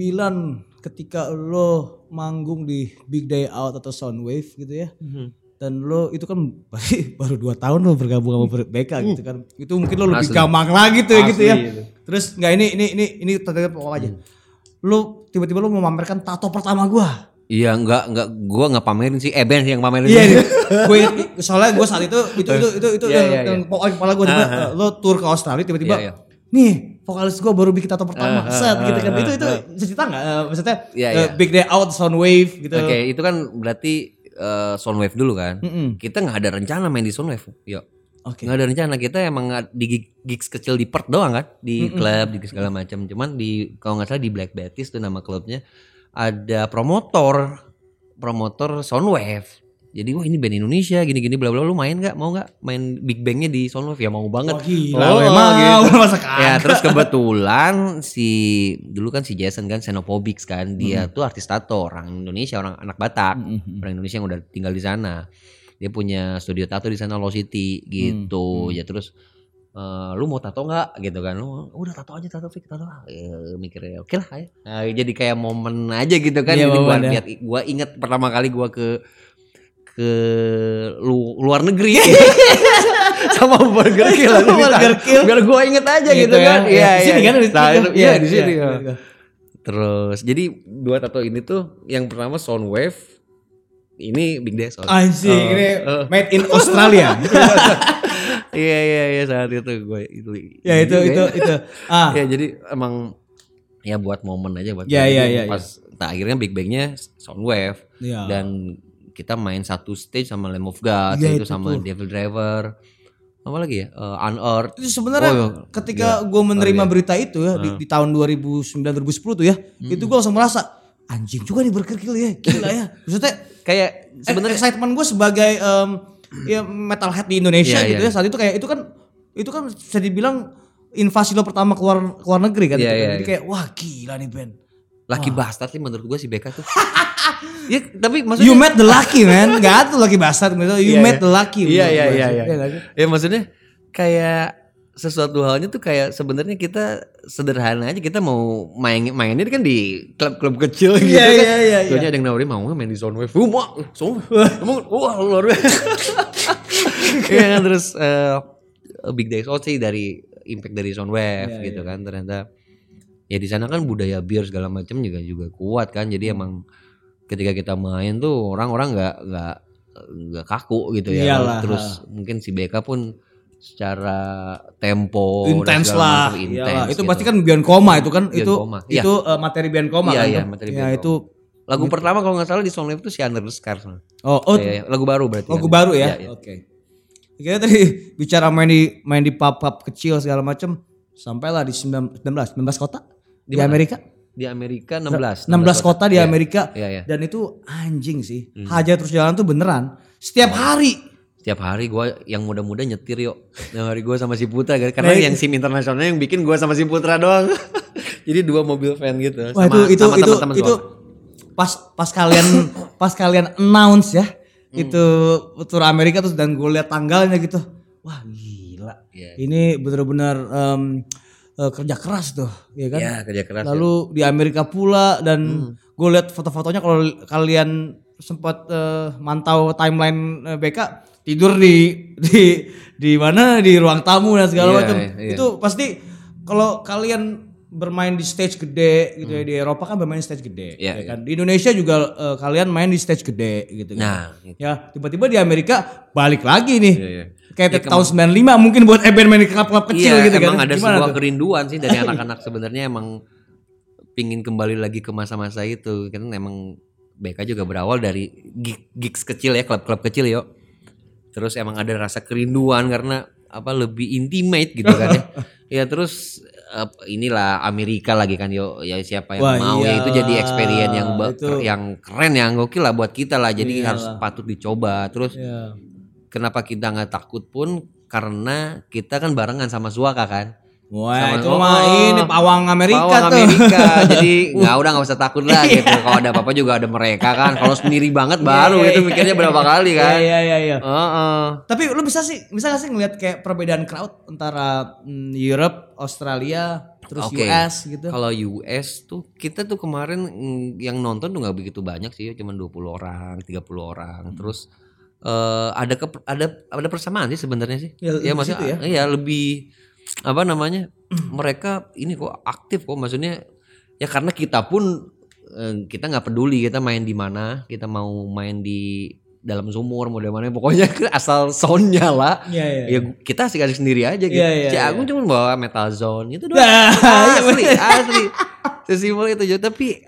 ketika lo manggung di Big Day Out atau Soundwave gitu ya. Dan lo itu kan baru dua tahun lo bergabung sama BK gitu kan. Itu mungkin lo lebih Asli. gampang lagi tuh ya gitu ya. Itu. Terus nggak ini ini ini ini terdengar pokok aja. Lo tiba-tiba lo memamerkan tato pertama gua. Iya enggak enggak gua enggak pamerin sih Eben sih yang pamerin. Iya, gue soalnya gue saat itu itu itu itu itu Iya, yang, iya, yang pokoknya kepala gue tiba Ah, lo tour ke Australia tiba-tiba Iya, iya. nih vokalis gue baru bikin tato pertama Ah, set gitu kan ah, itu itu bisa cerita nggak Eh, maksudnya eh, iya. big day out sound wave gitu Oke, itu kan berarti eh, Soundwave dulu kan. Mm-mm. Kita nggak ada rencana main di Soundwave. Yuk. oke Nggak ada rencana kita emang di gig- gigs kecil di Perth doang kan, di klub, di segala macam. Cuman di kalau nggak salah di Black Betis tuh nama klubnya ada promotor, promotor Soundwave. Jadi wah ini band Indonesia gini-gini bla bla lu main nggak? Mau nggak? Main big bandnya di Soundwave ya mau banget. Wah, gila Oh, memang gitu. masa Ya terus kebetulan si dulu kan si Jason kan Xenophobics kan. Dia tuh artis tato orang Indonesia orang anak Batak. Orang Indonesia yang udah tinggal di sana. Dia punya studio tato di sana Low City gitu. Ya terus eh, lu mau tato nggak? Gitu kan. Lu udah tato aja tato fix tato. Ah." Ya, mikirnya oke lah ya. Nah, jadi kayak momen aja gitu kan. Iya, Jadi gua, ya. lihat- gua inget pertama kali gua ke ke lu, luar negeri sama Burger Kill Sama Burger Kill. biar gua inget aja gitu, Gitu ya. kan Iya, iya di sini iya. kan, di Nah, sini. itu- Iya, iya di sini iya, ya. iya. terus jadi dua tato ini tuh yang pertama Soundwave ini Big Day Sound Anjing, Oh, ini oh. made in Australia. iya iya iya saat itu gue itu ya itu itu itu. Ah, ya jadi emang ya buat momen aja buat Ya, gue. ya, ya, pas nah, akhirnya Big Bangnya Soundwave Iya. dan kita main satu stage sama Lamb of God Iya, itu itu sama tuh. Devil Driver apa lagi ya Eh, Unearthed itu sebenarnya Oh, iya. ketika gue menerima berita itu ya Ah. di, di tahun 2009 2010 tuh ya, itu gue langsung merasa anjing juga nih Burger Kill ya, gila ya. Maksudnya kayak sebenarnya sebenarnya excitement gue sebagai em, ya metalhead di Indonesia Iya, gitu iya. ya saat itu kayak itu kan itu kan bisa dibilang invasi lo pertama keluar keluar negeri kan, Iya, gitu kan. iya, jadi iya. kayak wah gila nih band. Lucky Bastard sih menurut gue si Beka tuh ya tapi maksudnya You met the lucky man, gak ada lagi bastard gitu. You Iya, met iya. the lucky. Iya iya iya iya. Iya sih? Ya maksudnya kayak sesuatu halnya tuh kayak sebenarnya kita sederhana aja kita mau main mainnya kan di klub-klub kecil gitu Iya, kan. iya, iya, iya. Ada yang nawarin mau main di Soundwave. Wah, mau, Soundwave. Wah luar biasa. Iya kan terus eh, Big Day Out sih dari impact dari Soundwave Iya, gitu kan ternyata ya di sana kan budaya beer segala macam juga juga kuat kan jadi Hmm. emang ketika kita main tuh orang-orang nggak nggak nggak kaku gitu ya Iyalah, terus mungkin si BK pun secara tempo Intens lah. macam Iyalah, intens itu gitu. pasti kan Beyond Coma itu kan Beyond itu Coma. Iya. itu eh, materi Beyond Coma Iya, kan. iya, materi ya Beyond itu Lagu pertama kalau nggak salah di Song Live itu si Under the Scars. Oh, oh, Iya, iya. lagu baru berarti. lagu kan? baru ya. Iya, iya. Oke. Kira tadi bicara main di main di pub-pub kecil segala macam sampailah di 19 19 19 kota di, Amerika. Di Amerika 16. 16 kota di Iya. Amerika. Iya, iya. Dan itu anjing sih. Haja terus jalan tuh beneran. Setiap hari. Setiap hari gue yang muda-muda nyetir yuk. Yang hari gue sama si Putra karena Nah, yang SIM internasional yang bikin gue sama si Putra doang. Jadi dua mobil van gitu. Wah sama, itu itu sama itu teman-teman itu gua. pas pas kalian pas kalian announce ya Hmm. itu tour Amerika terus dan gue lihat tanggalnya gitu. Wah gila. Iya. Ini bener-bener em, eh, kerja keras tuh, ya kan? Ya kerja keras. ya. Lalu di Amerika pula dan Hmm. gue lihat foto-fotonya kalau kalian sempat eh, mantau timeline eh, BK tidur di di di mana di ruang tamu dan segala Iya, macam. iya. Itu pasti kalau kalian bermain di stage gede gitu ya di Eropa kan bermain di stage gede Hmm. Iya, ya kan. Di Indonesia juga eh, kalian main di stage gede gitu kan. Nah, gitu. Ya, tiba-tiba di Amerika balik lagi nih. Iya, iya. Kayak tahun 95 mungkin buat Eben main di klub-klub kecil Iya, gitu emang kan. ada Gimana sebuah tuh? kerinduan sih dari anak-anak sebenarnya emang pingin kembali lagi ke masa-masa itu kan emang BK juga berawal dari gig- gigs kecil ya klub-klub kecil yuk terus emang ada rasa kerinduan karena apa lebih intimate gitu kan ya ya terus eh, inilah Amerika lagi kan yo ya siapa yang Wah, mau ya itu jadi experience yang itu. yang keren yang gokil lah buat kita lah jadi Iyalah. harus patut dicoba terus Iya. kenapa kita nggak takut pun karena kita kan barengan sama Suaka kan Wah, Sama- itu oh, mah ini pawang Amerika Pawang tuh. Amerika jadi nggak udah nggak usah takut lah gitu kalau ada apa-apa juga ada mereka kan kalau sendiri banget baru Iya, itu iya, mikirnya iya. berapa kali kan Iya, iya, iya. Heeh. Tapi lu bisa sih, bisa gak sih ngeliat kayak perbedaan crowd antara mm, Europe, Australia, terus Oke. US gitu? Kalau US tuh kita tuh kemarin mm, yang nonton tuh nggak begitu banyak sih, cuma 20 orang, 30 orang. Hmm. Terus eh, ada ke, ada ada persamaan sih sebenarnya sih. Ya, Ya, maksudnya ya. iya lebih apa namanya? mereka ini kok aktif kok maksudnya ya karena kita pun eh, kita nggak peduli kita main di mana, kita mau main di dalam sumur mau di mana pokoknya asal soundnya lah Iya, iya. ya kita asik-asik sendiri aja gitu. Iya, iya, Si. Agung cuma bawa metal zone gitu doang. Nah, iya, asli, asli. Sesimpel itu aja tapi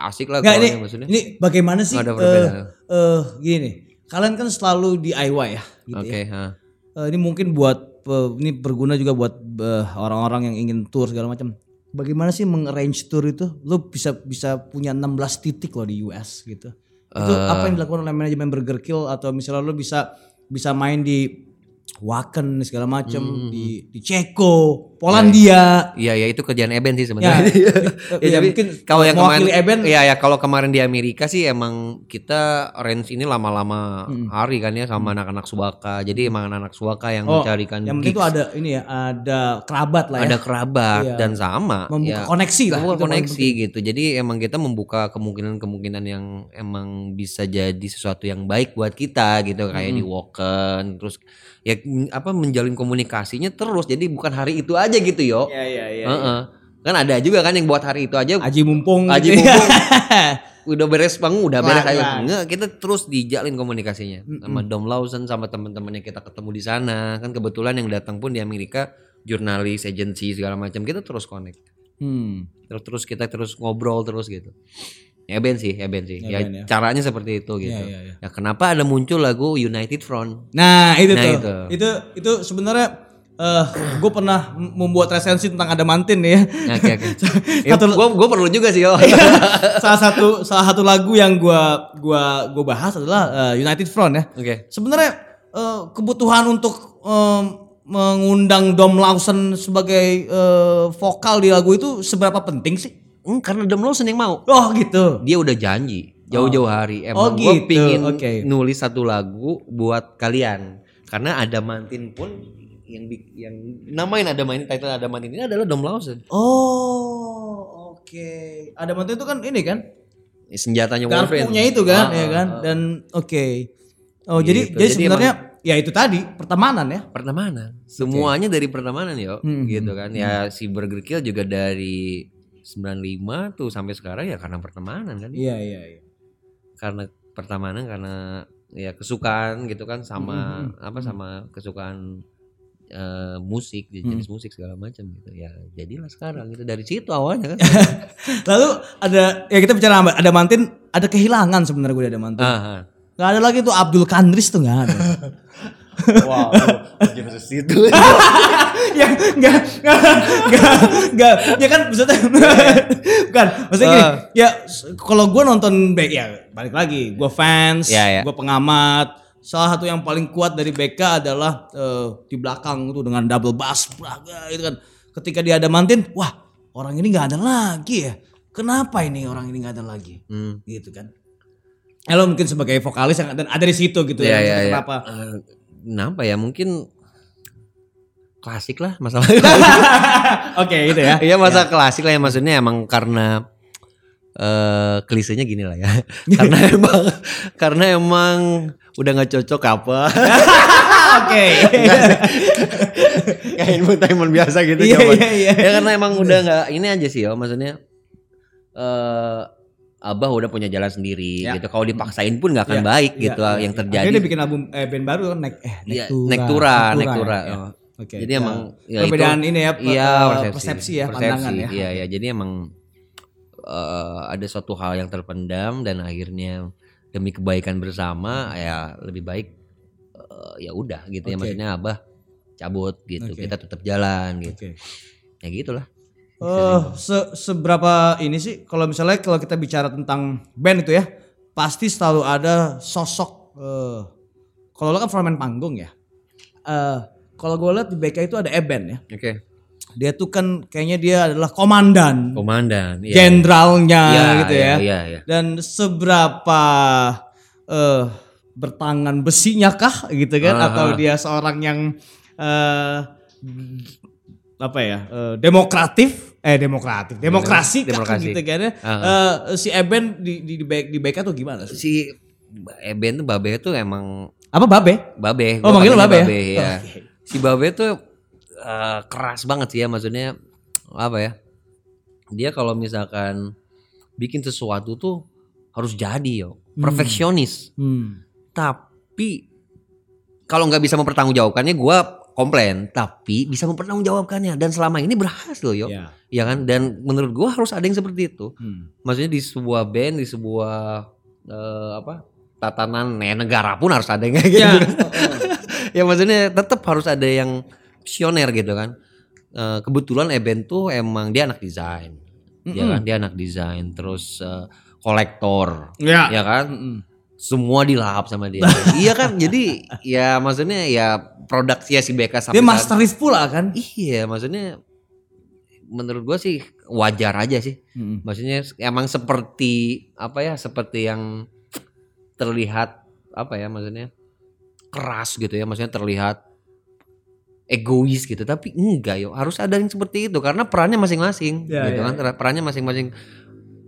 asik lah Nggak, ini, maksudnya. ini bagaimana sih? Ada eh perbedaan. eh, gini, kalian kan selalu DIY ya, gitu Oke, ya. Eh, ini mungkin buat ini berguna juga buat eh, orang-orang yang ingin tour segala macam. Bagaimana sih mengarrange tour itu? Lu bisa bisa punya 16 titik loh di US gitu. Itu Eh. apa yang dilakukan oleh manajemen Burger Kill atau misalnya lu bisa bisa main di Wacken segala macam Hmm. di di Ceko, Polandia. Iya ya itu kerjaan Eben sih Ya, sebenarnya. ya, Ya, tapi mungkin kalau yang kemarin Eben Iya ya kalau kemarin di Amerika sih emang kita range ini lama-lama hari kan ya sama anak-anak Subaka. Jadi emang anak-anak Subaka yang Oh, mencarikan yang penting itu ada ini ya, ada kerabat lah ya. ada kerabat Iya. dan sama membuka ya, koneksi lah. membuka koneksi gitu. Jadi emang kita membuka kemungkinan-kemungkinan yang emang bisa jadi sesuatu yang baik buat kita gitu kayak di Woken terus ya apa menjalin komunikasinya terus. Jadi bukan hari itu aja gitu yo. Iya iya iya. Heeh. Kan ada juga kan yang buat hari itu aja Aji mumpung. Aji gitu ya. mumpung. udah beres bang udah beres ayo enggak kita terus dijalin komunikasinya sama Dom Lawson sama teman-teman yang kita ketemu di sana kan kebetulan yang datang pun di Amerika jurnalis agency segala macam kita terus connect Hmm. terus terus kita terus ngobrol terus gitu ya Ben sih ya Ben sih Ya, ya, ya. caranya seperti itu gitu iya, iya. ya kenapa ada muncul lagu United Front Nah itu Nah, tuh. itu. Itu itu, sebenarnya eh gue pernah membuat resensi tentang Adamantin nih ya. Nah, oke oke ya, Satu- gua gua perlu juga sih yo salah satu salah satu lagu yang gua gua gua bahas adalah eh, United Front ya. oke Sebenarnya eh, kebutuhan untuk em, mengundang Dom Lawson sebagai eh, vokal di lagu itu seberapa penting sih? Hmm, karena Dom Lawson yang mau. Oh gitu. dia udah janji jauh-jauh hari. Oh, emang gue gitu. pingin Oke. nulis satu lagu buat kalian. Karena ada mantin pun yang yang namain ada main title ada mantin ini adalah Dom Lawson. Oh oke. Adamantin itu kan ini kan? Senjatanya Wolverine garpunya itu kan Ah, ya kan? ah, ah. dan oke. Oh jadi Gitu. jadi Jadi sebenarnya ya itu tadi pertemanan ya? Pertemanan. Semuanya dari pertemanan yo. Hmm, gitu kan. ya si Burger Kill juga dari 95 tuh sampai sekarang ya karena pertemanan kan iya iya iya karena pertemanan karena ya kesukaan gitu kan sama Hmm, apa sama kesukaan eh, musik, di jenis musik segala macam gitu. Ya jadilah sekarang gitu dari situ awalnya kan. Lalu ada ya kita bicara ada mantin, ada kehilangan sebenarnya gue ada mantin. Ah, ah. Gak ada lagi tuh Abdul Kandris tuh gak ada. Wow, jenis situ. ya enggak enggak enggak ya kan maksudnya bukan maksudnya gini Ah. ya kalau gue nonton BK ya balik lagi gue fans Ya, ya. gue pengamat salah satu yang paling kuat dari BK adalah eh, di belakang tuh dengan double bass braga gitu kan ketika dia ada mantin wah orang ini nggak ada lagi ya kenapa ini orang ini nggak ada lagi Hmm. gitu kan Eh, lo mungkin sebagai vokalis yang dan ada di situ gitu Iya, ya, iya, iya. kenapa Eh, kenapa ya? Mungkin klasik lah masalah. oke gitu ya Iya masa klasik lah ya maksudnya emang karena eh klisenya gini lah ya. karena emang karena emang udah nggak cocok apa. oke Kayak entertainment biasa gitu zaman. iya, iya. Ya karena emang udah nggak ini aja sih ya maksudnya eh Abah udah punya jalan sendiri Ya. gitu. Kalau dipaksain pun nggak akan Iya, baik iya, gitu iya, yang iya. terjadi. Akhirnya dia bikin album eh band baru kan Nek eh Nektura. Nektura, Nektura. ya. Oh. Oke. Jadi ya. emang ya perbedaan itu- ini ya pe- iya, eh, persepsi, ya pandangan ya. Iya ya, jadi emang eh, ada suatu hal yang terpendam dan akhirnya demi kebaikan bersama ya lebih baik eh, ya udah gitu ya Oke. maksudnya Abah cabut gitu. Oke. Kita tetap jalan gitu. Oke. Ya gitulah. Eh, se- seberapa ini sih kalau misalnya kalau kita bicara tentang band itu ya pasti selalu ada sosok eh kalau lo kan frontman panggung ya. Eh kalau gue lihat di BK itu ada Eben ya. Oke. Dia tuh kan kayaknya dia adalah komandan, Komandan. iya. jenderalnya Iya, gitu iya, ya. Iya, iya. dan seberapa eh bertangan besinya kah gitu kan Ah, atau dia seorang yang eh apa ya eh, demokratif eh demokratif demokrasi Demokrasi. gitu kan ya Ah, Eh, si Eben di di di, di BK tuh gimana sih Si Eben tuh Babe tuh emang apa babe Babe. Oh, manggil panggilnya Babe ya? ya. Oke. Si Babe tuh eh, keras banget sih ya maksudnya apa ya? Dia kalau misalkan bikin sesuatu tuh harus jadi yo, perfeksionis. hmm. Tapi kalau nggak bisa mempertanggungjawabkannya gua komplain, tapi bisa mempertanggungjawabkannya dan selama ini berhasil yo. ya Ya kan? Dan menurut gua harus ada yang seperti itu. Hmm. Maksudnya di sebuah band, di sebuah eh, apa? tatanan eh, negara pun harus ada yang kayak gitu ya ya maksudnya tetap harus ada yang visioner gitu kan. Eh, kebetulan Eben tuh emang dia anak desain, ya kan dia anak desain, terus eh, kolektor, ya ya kan. Mm-mm. Semua dilahap sama dia. iya kan, jadi ya maksudnya ya produk ya si BK dia sampai saat- masteris pula kan? Iya, maksudnya menurut gua sih wajar aja sih. Mm-mm. Maksudnya emang seperti apa ya, seperti yang terlihat apa ya maksudnya keras gitu ya, maksudnya terlihat egois gitu, tapi enggak yo, harus ada yang seperti itu karena perannya masing-masing Ya, gitu ya, kan, perannya masing-masing.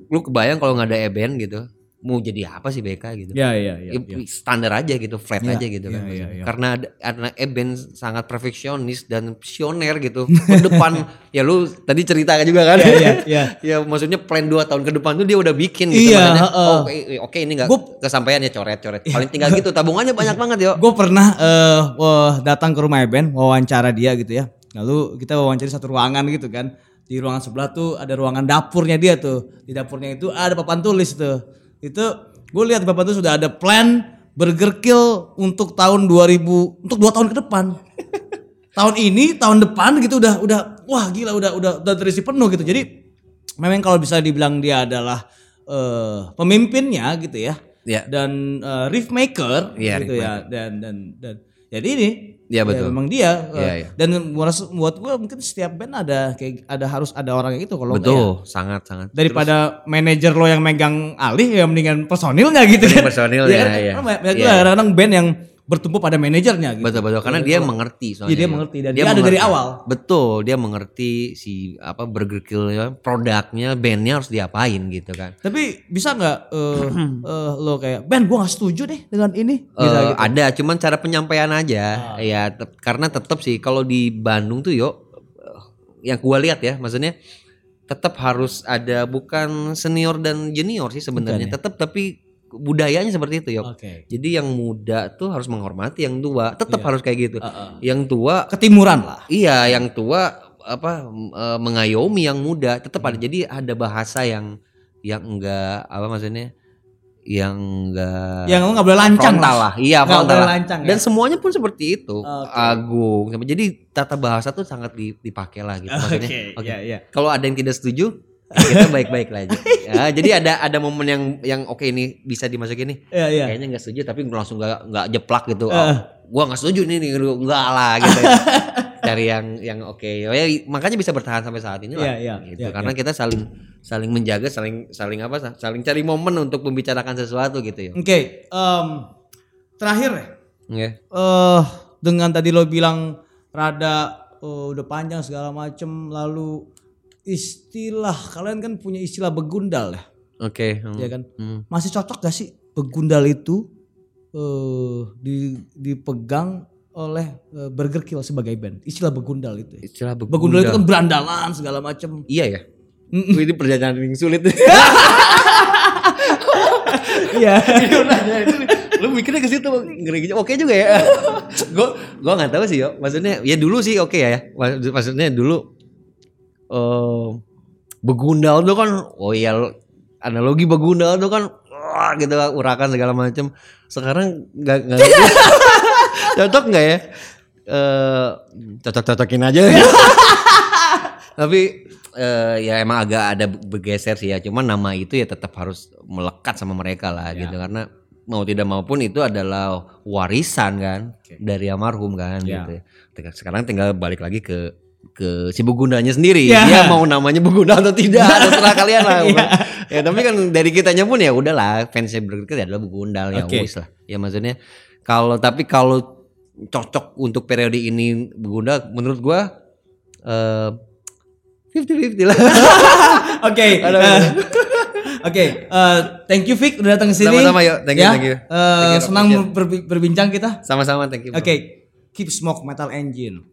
Lu kebayang kalau nggak ada Eben gitu, mau jadi apa sih BK gitu? ya ya ya, Ya, standar aja gitu, flat Ya, aja gitu ya, kan. ya, ya. Karena karena Eben sangat perfeksionis dan visioner gitu. Ke depan ya lu tadi cerita juga kan. ya ya ya ya maksudnya plan 2 tahun ke depan tuh dia udah bikin gitu Iya, makanya, heeh. oh, oke oke ini enggak kesampaian ya coret-coret. Paling tinggal gitu tabungannya banyak banget yo. gue pernah eh wah, datang ke rumah Eben wawancara dia gitu ya lalu kita wawancari satu ruangan gitu kan di ruangan sebelah tuh ada ruangan dapurnya dia tuh di dapurnya itu ada papan tulis tuh itu gue lihat papan tulis sudah ada plan Burger Kill untuk tahun 2000 untuk dua tahun ke depan. Tahun ini tahun depan gitu udah udah wah gila udah udah udah terisi penuh gitu. Jadi memang kalau bisa dibilang dia adalah eh pemimpinnya gitu ya. Ya. dan uh, riff maker Iya, gitu riff ya. dan dan dan jadi ini Iya, betul. memang dia Iya, iya. dan buat buat gue mungkin setiap band ada kayak ada harus ada orang yang itu kalau nggak ya, Betul, sangat sangat. daripada manajer lo yang megang alih ya mendingan personilnya gitu kan personilnya, Iya kan? iya. Karena Iya. kadang-kadang band yang bertumpu pada manajernya gitu Betul betul karena dia mengerti soalnya. Iya, dia yo. mengerti dan dia ada dari awal. Betul, dia mengerti si apa Burger Kill ya, produknya, bandnya harus diapain gitu kan. tapi bisa nggak eh eh, lo kayak band gue nggak setuju deh dengan ini bisa Eh, gitu Ada, cuman cara penyampaian aja. Ya, karena tetap sih kalau di Bandung tuh yo yang gua lihat ya, maksudnya tetap harus ada bukan senior dan junior sih sebenarnya. Ya? Tetap tapi budayanya seperti itu ya. Oke. Jadi yang muda tuh harus menghormati yang tua, tetap Iya. harus kayak gitu. Heeh. Yang tua Ketimuran lah. Iya, yang tua apa eh, mengayomi yang muda tetap ada. Jadi ada bahasa yang yang enggak apa maksudnya? Yang enggak Yang lu nggak boleh lancang frontal lah. Iya, frontal boleh lah. lancang ya. Dan semuanya pun seperti itu. Oke. Agung. Jadi tata bahasa tuh sangat di- dipakai lah gitu maksudnya. Oke, Oke. iya iya. Kalau ada yang tidak setuju, kita baik-baik lah aja. Ya, jadi ada ada momen yang yang oke ini bisa dimasukin nih. Iya iya. Kayaknya nggak setuju tapi langsung nggak nggak jeplak gitu. Eh. Oh, gua nggak setuju nih, nih enggak lah gitu. Cari yang yang oke. Ya, makanya bisa bertahan sampai saat ini lah. Iya, iya, gitu. iya, Karena kita saling saling menjaga, saling saling apa? Saling cari momen untuk membicarakan sesuatu gitu ya. Oke, em, terakhir ya. Iya. eh dengan tadi lo bilang rada eh, udah panjang segala macem lalu istilah kalian kan punya istilah begundal ya, Oke. hmm. ya kan? Hmm. Masih cocok gak sih begundal itu eh di, dipegang oleh eh, Burger Kill sebagai band? Istilah begundal itu. Ya. Istilah Begundal itu kan berandalan segala macem. Iya ya. Mm-mm. Ini perjalanan yang sulit. Iya. lu mikirnya ke situ ngeri. Oke juga ya. Gue gua nggak tahu sih yo. Maksudnya ya dulu sih oke ya. ya. Maksud- Maksudnya dulu eh begundal tuh kan oh iya analogi begundal tuh kan wah gitu urakan segala macam. Sekarang nggak nggak cocok nggak ya? Eh cocok-cocokin aja. Tapi eh, ya emang agak ada bergeser sih ya. Cuman nama itu ya tetap harus melekat sama mereka lah gitu karena mau tidak maupun itu adalah warisan kan dari almarhum kan Ya. gitu. Sekarang tinggal balik lagi ke ke si begundanya sendiri. Ya. Dia mau namanya begunda atau tidak terserah kalian lah. ya tapi kan dari kitanya pun ya udahlah fansnya berikut adalah begundal ya Oke. wis lah. Ya maksudnya kalau tapi kalau cocok untuk periode ini begunda menurut gua eh 50-50 lah. Oke. Eh. Oke, eh, thank you Vic udah datang ke sini. Sama-sama, yuk. Thank you, Ya, thank you. eh, Thank you, senang berbincang kita. Sama-sama thank you. Oke, bro. keep smoke metal engine.